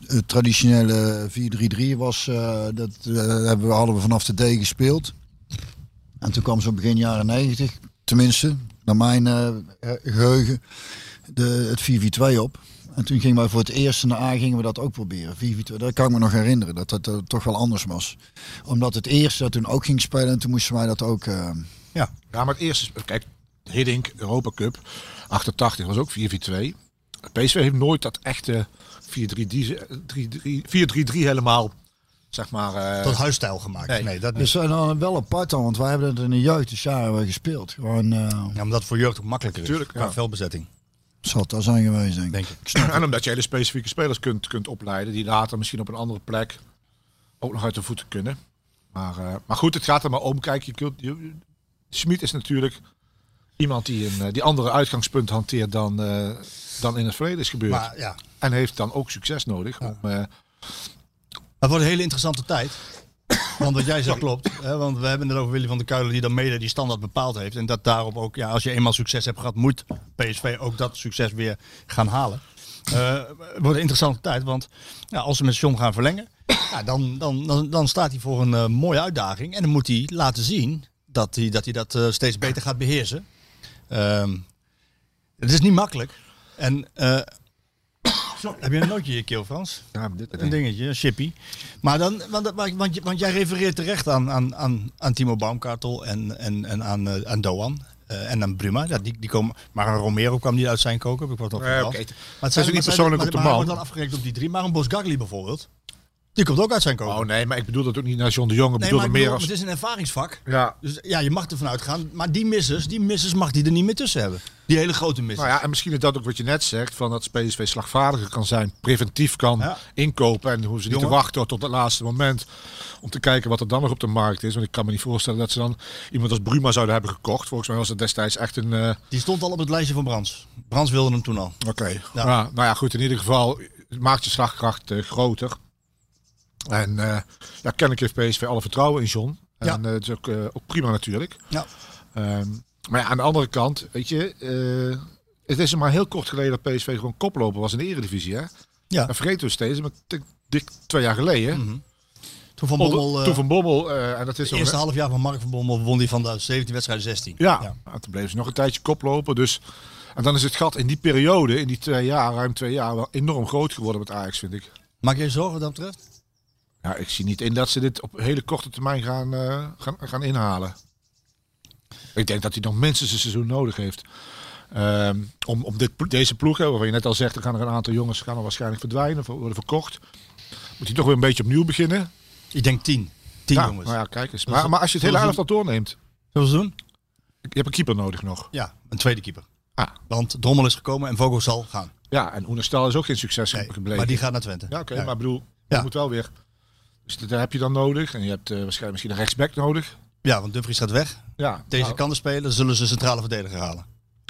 het traditionele 4-3-3 was, eh, dat hebben we, hadden we vanaf de D gespeeld. En toen kwam zo begin jaren 90, tenminste, naar mijn eh, geheugen, de, het 4-4-2 op. En toen gingen wij voor het eerst na A gingen we dat ook proberen. 4-4-2. Dat kan ik me nog herinneren, dat dat eh, toch wel anders was. Omdat het eerste dat toen ook ging spelen en toen moesten wij dat ook... eh, Ja, maar het eerste, kijk, Hiddink, Europa Cup, 88 was ook 4-4-2. PSV heeft nooit dat echte 4-3-3 helemaal, zeg maar... eh, Tot huisstijl gemaakt. Nee. Nee, dat Dus niet. zijn dan wel apart dan, want wij hebben het in de jeugd dus jaren gespeeld. Gewoon, eh Ja, omdat het voor jeugd ook makkelijker is. Tuurlijk, qua ja. veldbezetting, zal het daar zijn geweest, denk ik. denk ik. En omdat je hele specifieke spelers kunt, kunt opleiden die later misschien op een andere plek ook nog uit de voeten kunnen. Maar, eh, maar goed, het gaat er maar om. Kijk, je kunt, je, Schmid is natuurlijk iemand die een eh, die andere uitgangspunt hanteert dan, eh, dan in het verleden is gebeurd. Maar ja, En heeft dan ook succes nodig. Om, eh, Het wordt een hele interessante tijd. Want wat jij zegt klopt. Hè, want we hebben het over Willy van der Kuilen die dan mede die standaard bepaald heeft. En dat daarop ook, ja, als je eenmaal succes hebt gehad, moet PSV ook dat succes weer gaan halen. Eh, het wordt een interessante tijd, want ja, als ze met John gaan verlengen, ja, dan, dan, dan, dan staat hij voor een eh, mooie uitdaging. En dan moet hij laten zien dat hij dat, hij dat eh, steeds beter gaat beheersen. Ehm, het is niet makkelijk. En zo, heb je een nootje in je keel, Frans? ja, dit, Een dingetje, een chippy. Maar dan, want, want, want, jij refereert terecht aan, aan, aan, aan Timo Baumkartel en, en, en aan, eh, aan Doan. eh, en aan Bruma. Ja, die, die komen, maar een Romero kwam niet uit zijn koken. Heb ik wat op Nee, oké. Maar het Dat is zijn ook niet maar persoonlijk maar- op de maar hij man. wordt dan afgerekend op die drie. Maar een Bosgagli bijvoorbeeld, die komt ook uit zijn koken. Oh nee, maar ik bedoel dat ook niet naar John de Jong. Ik nee, bedoel maar ik meer bedoel, als... het is een ervaringsvak. Ja, Dus ja, je mag ervan uitgaan. Maar die missers, die missers mag die er niet meer tussen hebben. Die hele grote missers. Nou ja, en misschien is dat ook wat je net zegt, van dat PSV slagvaardiger kan zijn, preventief kan Ja. inkopen en hoeven ze niet te wachten tot het laatste moment om te kijken wat er dan nog op de markt is. Want ik kan me niet voorstellen dat ze dan iemand als Bruma zouden hebben gekocht. Volgens mij was het destijds echt een... eh, Die stond al op het lijstje van Brands. Brands wilde hem toen al. Oké. Ja. Ja. nou ja, goed, in ieder geval maakt je slagkracht eh, groter. En eh ja, kennelijk heeft PSV alle vertrouwen in John. En Ja. eh, het is ook, eh, ook prima natuurlijk. Ja. Ehm, maar ja, aan de andere kant, weet je, het is maar heel kort geleden dat PSV gewoon koploper was in de Eredivisie. Hè? Ja. Dat vergeten we steeds, maar dik twee jaar geleden. Mhm. Toen Van Bommel... toen Van Bommel, en dat is Het eerste half jaar van Mark van Bommel won hij van de 17 wedstrijden 16. Ja, toen bleven ze nog een tijdje koplopen. Dus, en dan is het gat in die periode, in die twee jaar, ruim twee jaar, wel enorm groot geworden met Ajax, vind ik. Maak je je zorgen wat dat betreft? Ja, ik zie niet in dat ze dit op hele korte termijn gaan, eh, gaan, gaan inhalen. Ik denk dat hij nog minstens een seizoen nodig heeft. Ehm, om, om dit, deze ploeg, waarvan je net al zegt, er gaan er een aantal jongens gaan er waarschijnlijk verdwijnen, worden verkocht. Moet hij toch weer een beetje opnieuw beginnen. Ik denk 10. 10 ja, jongens. nou ja, kijk eens. Maar, maar als je het hele elftal doorneemt, Zullen we doen? je hebt een keeper nodig nog. Ja, een tweede keeper. Ah. Want Drommel is gekomen en Vogel zal gaan. Ja, en Oenestal is ook geen succes Nee, gebleken. maar die gaat naar Twente. Ja, oké, maar ik bedoel, Ja. je moet wel weer. Dus daar heb je dan nodig. En je hebt eh, waarschijnlijk misschien een rechtsback nodig. Ja, want Dumfries gaat weg. Ja, Deze nou, kan er spelen, zullen ze centrale verdediger halen.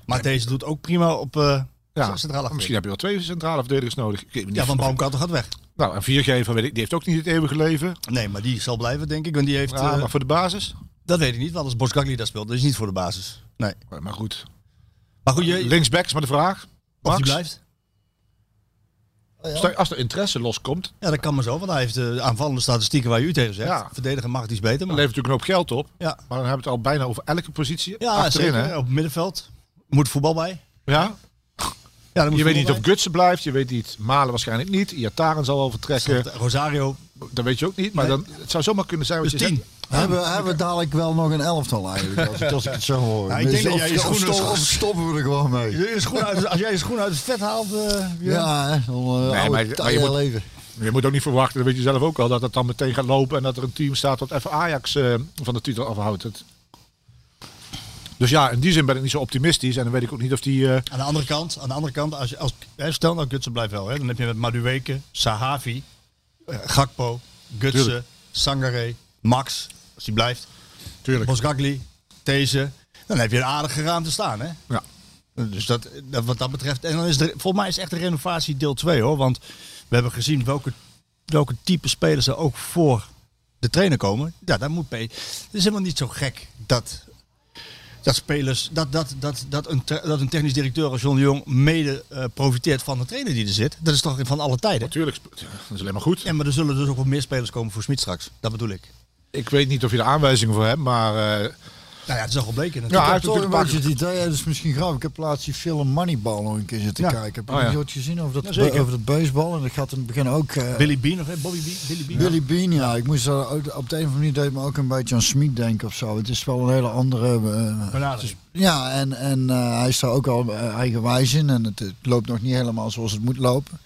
Maar deze doet ook prima op eh ja, centrale misschien heb je wel twee centrale verdedigers nodig. Ja, van Baumkartel gaat weg. Nou, en viergever, weet ik, die heeft ook niet het eeuwige leven. Nee, maar die zal blijven, denk ik. Want die heeft... Ja, eh, maar voor de basis. Dat weet ik niet, want als Boskagli daar speelt, dat is niet voor de basis. Nee. Maar goed. Maar goed, je, Linksback is maar de vraag. of die blijft? Stel- als er interesse loskomt, Ja, dat kan maar zo, want hij heeft de aanvallende statistieken waar u tegen zegt. Ja. Verdedigen mag het iets beter, dan maar... levert natuurlijk een hoop geld op. Ja, Maar dan hebben we het al bijna over elke positie ja achterin. zeker. Hè? Op het middenveld moet voetbal bij. Ja? Ja, moet Je weet niet of Gutsen blijft, je weet niet. Malen waarschijnlijk niet. Iataren zal wel vertrekken. bij. Rosario, Dat weet je ook niet. Maar Nee. dan, het zou zomaar kunnen zijn wat dus je tien. zegt. Hebben, hebben we dadelijk wel nog een elftal eigenlijk, als, ik- als ik het zo hoor. Ja, ik denk dat jij je of, schoenen- of stoppen we er gewoon mee? Je schoen uit, als jij je schoen uit het vet haalt... eh, Ja, hè, dan uh, Nee, oude maar- je moet- leven. Je moet ook niet verwachten, dat weet je zelf ook al, dat het dan meteen gaat lopen en dat er een team staat dat even Ajax eh, van de titel afhoudt. Het... Dus ja, in die zin ben ik niet zo optimistisch en dan weet ik ook niet of die... eh, Aan de andere kant, aan de andere kant als je, als, hè, stel nou Gutsen blijft wel. Hè, dan heb je met Madueke, Sahavi, eh, Gakpo, Gutsen, Tuurlijk. Sangare, Max, als die blijft. Tuurlijk. Bosgagli, Deze. Dan heb je een aardige ruimte staan, hè? Ja. Dus dat, dat, wat dat betreft. En dan is er, volgens mij is echt de renovatie deel 2 hoor. Want we hebben gezien welke, welke type spelers er ook voor de trainer komen. Ja, daar moet P. Het is helemaal niet zo gek dat. Dat spelers, dat, dat, dat, dat, een, dat een technisch directeur als John de Jong mede eh, profiteert van de trainer die er zit. Dat is toch van alle tijden. Natuurlijk, dat is alleen maar goed. Ja, maar er zullen dus ook wat meer spelers komen voor Smit straks. Dat bedoel ik. Ik weet niet of je er aanwijzingen voor hebt, maar eh, Nou ja, het is al gebleken Ja, Ik heb toch een natuurlijk beetje het idee, dat is misschien grappig. Ik heb laatst die film Moneyball nog een keer zitten Ja. kijken. Heb je Oh, ja. ooit gezien over dat, Jazeker. over dat baseball? En dat gaat in het begin ook... eh, Billy Bean of hè? Bobby Bean? Billy Bean? Billy Bean, ja. Ik moest er, op de een of andere manier deed me ook een beetje aan Smit denken of zo. Het is wel een hele andere... Benadering. ja, en, en eh, hij is daar ook al eigenwijs in. En het, het loopt nog niet helemaal zoals het moet lopen.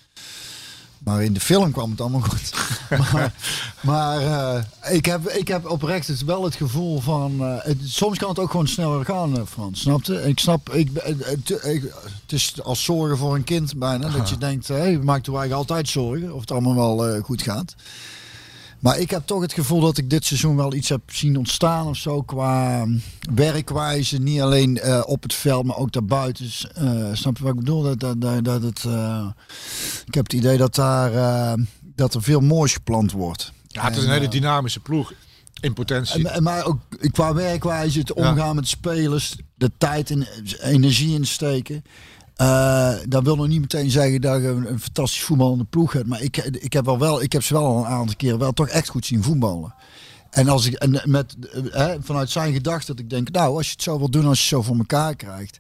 Maar in de film kwam het allemaal goed. maar maar eh, ik, heb, ik heb oprecht het wel het gevoel van... eh, het, soms kan het ook gewoon sneller gaan, eh, Frans. Snapte? Ik snap... Ik, het, is als zorgen voor een kind bijna. Dat je denkt, hé, hey, maakt er eigenlijk altijd zorgen. Of het allemaal wel goed gaat. Maar ik heb toch het gevoel dat ik dit seizoen wel iets heb zien ontstaan of zo qua werkwijze. Niet alleen eh, op het veld, maar ook daarbuiten. Dus, eh, snap je wat ik bedoel? Dat, dat, dat, dat het, eh, ik heb het idee dat, daar, dat er veel moois gepland wordt. Ja, het is En, een hele dynamische ploeg. In potentie. en, en maar ook qua werkwijze, het omgaan met spelers, de tijd en energie insteken. Eh dat wil nog niet meteen zeggen dat je een, fantastisch voetballende ploeg hebt. Maar ik, ik, heb wel wel, ik heb ze wel een aantal keer wel toch echt goed zien voetballen. En, als ik, en met, eh, vanuit zijn gedachte dat ik denk, nou, als je het zo wil doen, als je zo voor elkaar krijgt.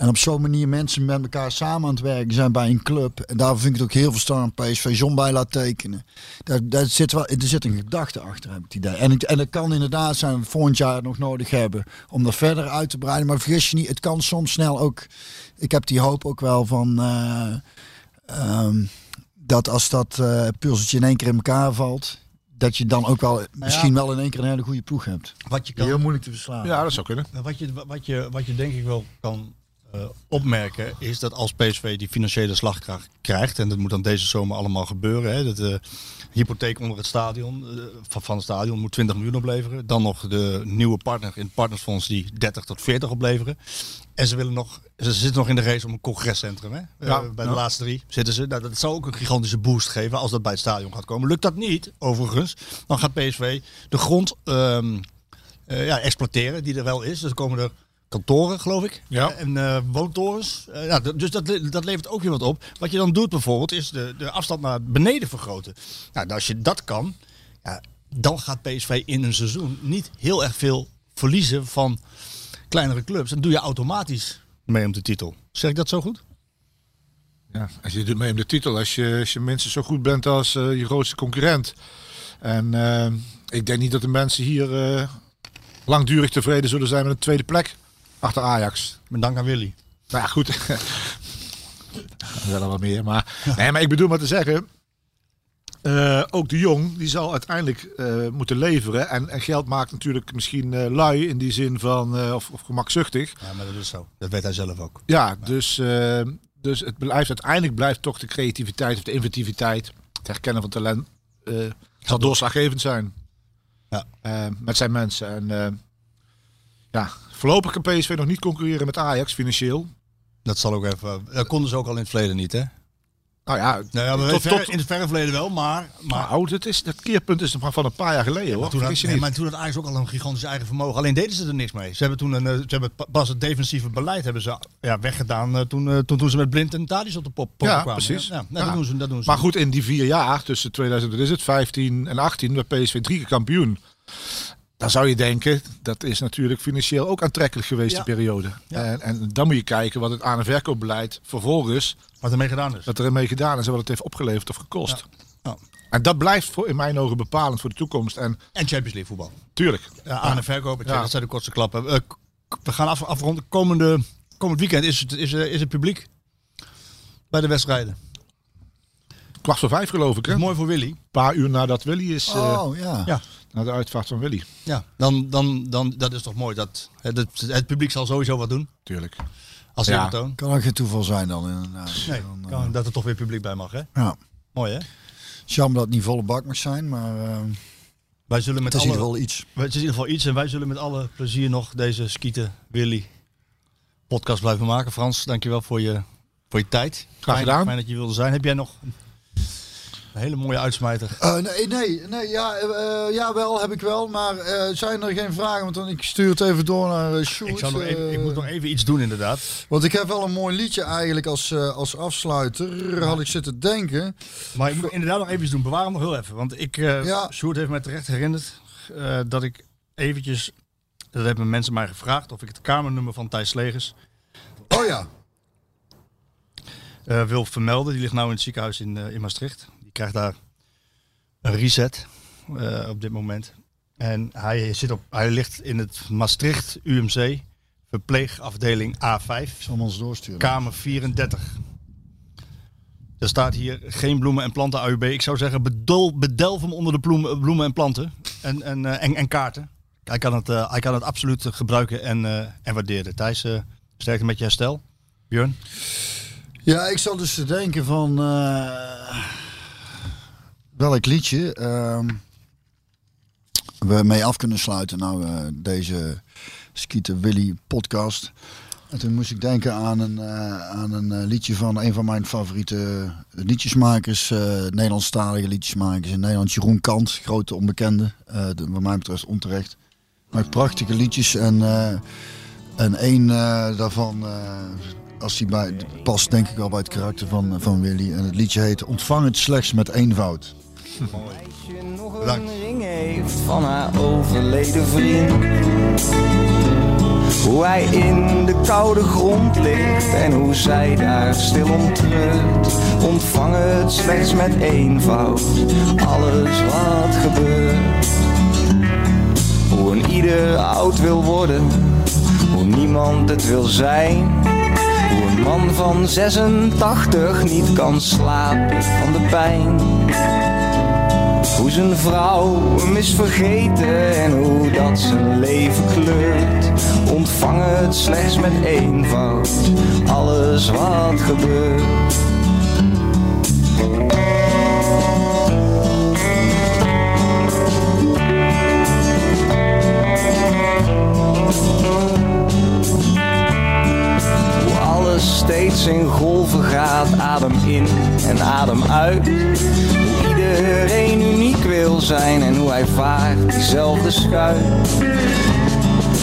En op zo'n manier mensen met elkaar samen aan het werken zijn bij een club. En daar vind ik het ook heel verstandig PSV John bij laat tekenen. Daar, daar zit wel, er zit een gedachte achter, heb ik het idee. En, ik, en het kan inderdaad zijn dat we volgend jaar nog nodig hebben om dat verder uit te breiden. Maar vergis je niet, het kan soms snel ook. Ik heb die hoop ook wel van. eh, ehm, dat als dat eh puzzeltje in één keer in elkaar valt. Dat je dan ook wel misschien wel in één keer een hele goede ploeg hebt. Wat je kan, Heel moeilijk te verslaan. Ja, dat zou kunnen. wat je, wat je, wat je denk ik wel kan eh, opmerken, is dat als PSV die financiële slagkracht krijgt, en dat moet dan deze zomer allemaal gebeuren, hè, dat de hypotheek onder het stadion, eh, van, het stadion moet 20 miljoen opleveren. Dan nog de nieuwe partner in het partnersfonds die 30 tot 40 opleveren. En ze willen nog, ze zitten nog in de race om een congrescentrum. Hè? Eh, bij ja. de laatste drie zitten ze. Nou, dat zou ook een gigantische boost geven als dat bij het stadion gaat komen. Lukt dat niet, overigens, dan gaat PSV de grond ehm, eh, ja, exploiteren die er wel is. Dus komen er kantoren, geloof ik. Ja. En eh, woontorens. Eh, ja, dus dat, le- dat levert ook weer wat op. Wat je dan doet bijvoorbeeld, is de, de afstand naar beneden vergroten. Nou, als je dat kan, ja, dan gaat PSV in een seizoen niet heel erg veel verliezen van kleinere clubs. Dan doe je automatisch mee om de titel. Zeg ik dat zo goed? Ja, als je doet mee om de titel, als je, als je minstens zo goed bent als eh, je grootste concurrent. En eh, ik denk niet dat de mensen hier eh, langdurig tevreden zullen zijn met een tweede plek achter Ajax. Met dank aan Willy. Nou ja, goed. Wel wat meer, maar, nee, maar ik bedoel maar te zeggen. eh, ook de Jong, die zal uiteindelijk eh, moeten leveren. En, en geld maakt natuurlijk misschien eh, lui in die zin van, of, of gemakzuchtig. Ja, maar dat is zo. Dat weet hij zelf ook. Ja, dus, dus het blijft uiteindelijk blijft toch de creativiteit of de inventiviteit, het herkennen van talent, zal doorslaggevend zijn. Ja. Met zijn mensen. En ja, voorlopig kan PSV nog niet concurreren met Ajax financieel. Dat zal ook even. Dat konden ze ook al in het verleden niet, hè? Nou ja, Nou ja, maar tot, ver- tot, in het verre verleden wel, maar. maar nou, dat, is, dat keerpunt is nog van een paar jaar geleden hoor. Toen, had, nee, niet. maar toen had Ajax ook al een gigantisch eigen vermogen. Alleen deden ze er niks mee. Ze hebben toen een, eh, ze hebben pa- pas het defensieve beleid hebben ze ja, weggedaan eh, toen, eh, toen, toen ze met Blind en Tadic op de pop, pop Ja, kwamen. precies. Ja, ja, nou, Ja. Dat doen ze, dat doen ze. Maar goed, in die vier jaar, tussen 2000, wat is het, 15 en 18, werd PSV drie keer kampioen. Dan zou je denken, dat is natuurlijk financieel ook aantrekkelijk geweest, Ja. die periode. Ja. En, en dan moet je kijken wat het aan- en verkoopbeleid vervolgens, Wat ermee gedaan is. wat er ermee gedaan is en wat het heeft opgeleverd of gekost. Ja. En dat blijft voor, in mijn ogen bepalend voor de toekomst. En En Champions League voetbal. tuurlijk, Ja, aan en verkoop. Ja. Dat zijn de kortste klappen. Eh, we gaan af, afronden. Komende, komend weekend is het, is, eh, is het publiek bij de wedstrijden. kwart voor vijf geloof ik. Hè? Een mooi voor Willy. paar uur nadat Willy is, eh, Oh ja. Ja. Na de uitvaart van Willy. Ja, dan, dan, dan, dat is toch mooi. Dat, het, het, het publiek zal sowieso wat doen. Tuurlijk. Als Ja. eerbetoon. Kan ook geen toeval zijn dan inderdaad. Nee, Dan, eh, kan, dat er toch weer publiek bij mag, hè? ja. Mooi, hè? Jammer dat het niet volle bak mag zijn, maar eh, Wij zullen met het is in ieder geval iets. Het is in ieder geval iets en wij zullen met alle plezier nog deze Skieten Willy podcast blijven maken. Frans, dankjewel voor je, voor je tijd. Graag Fijn- gedaan. Fijn dat je wilde zijn. Heb jij nog een hele mooie uitsmijter? Eh, nee, nee, nee ja, eh, ja, wel heb ik wel, maar eh, zijn er geen vragen? Want dan, ik stuur het even door naar uh, Sjoerd. Ik, zou nog even, ik moet nog even iets doen inderdaad. Want ik heb wel een mooi liedje eigenlijk als, als afsluiter, had ik zitten denken. Maar ik moet inderdaad nog even iets doen. Bewaar hem nog heel even. Want ik, Ja. Sjoerd heeft mij terecht herinnerd dat ik eventjes Dat hebben mensen mij gevraagd of ik het kamernummer van Thijs Slegers Oh ja. wil vermelden. Die ligt nou in het ziekenhuis in, in Maastricht. Die krijgt daar een reset eh, op dit moment. En hij, zit op, hij ligt in het Maastricht UMC, verpleegafdeling A5, Zal ons doorsturen. kamer 34. Er staat hier geen bloemen en planten AUB. Ik zou zeggen, bedol, bedelf hem onder de bloemen, bloemen en planten en, en, eh, en, en kaarten. Hij kan, het, eh, hij kan het absoluut gebruiken en, eh, en waarderen. Thijs, eh sterkte met je herstel. Björn? Ja, ik zat dus te denken van eh, welk liedje ehm, we mee af kunnen sluiten. Nou, eh, deze Skeeter Willy podcast. En toen moest ik denken aan een, eh, aan een eh, liedje van een van mijn favoriete liedjesmakers, eh Nederlandstalige liedjesmakers in Nederland, Jeroen Kant, grote onbekende, eh, de- wat mij betreft onterecht. Maar prachtige liedjes en, en één daarvan, als die bij, past denk ik wel bij het karakter van, van Willy. En het liedje heet Ontvang het slechts met eenvoud. Je nog een ring heeft van haar overleden vriend. Hoe hij in de koude grond ligt en hoe zij daar stil om treurt. Ontvang het slechts met eenvoud, alles wat gebeurt. Hoe een ieder oud wil worden, hoe niemand het wil zijn. Hoe een man van 86 niet kan slapen van de pijn. Hoe zijn vrouw hem is vergeten en hoe dat zijn leven kleurt. Ontvang het slechts met eenvoud, alles wat gebeurt. Hoe alles steeds in golven gaat, adem in en adem uit. Iedereen uniek wil zijn en hoe hij vaart diezelfde schuit.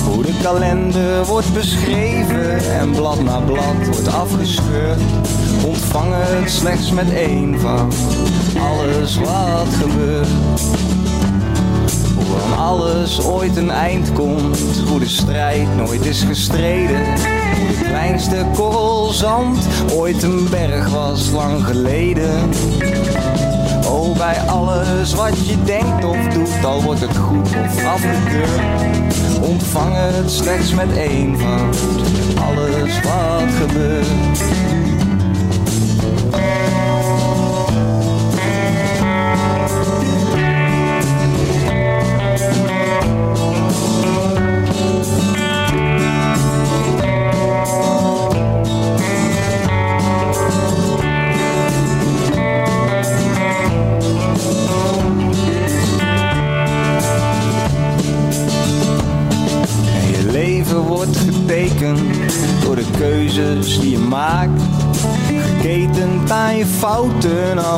Hoe de kalender wordt beschreven en blad na blad wordt afgescheurd. Ontvang het slechts met eenvoud, alles wat gebeurt. Hoe aan alles ooit een eind komt, hoe de strijd nooit is gestreden. Hoe de kleinste korrel zand ooit een berg was lang geleden. Bij alles wat je denkt of doet, al wordt het goed of afgekeurd. Ontvang het slechts met eenvoud, alles wat gebeurt.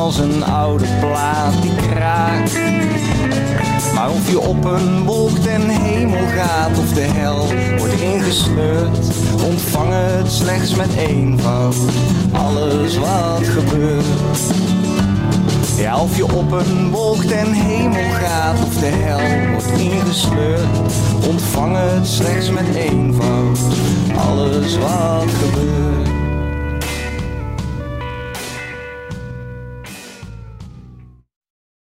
Als een oude plaat die kraakt. Maar of je op een wolk ten hemel gaat of de hel wordt ingesleurd, ontvang het slechts met eenvoud. Alles wat gebeurt. Ja, of je op een wolk ten hemel gaat of de hel wordt ingesleurd, ontvang het slechts met eenvoud. Alles wat gebeurt.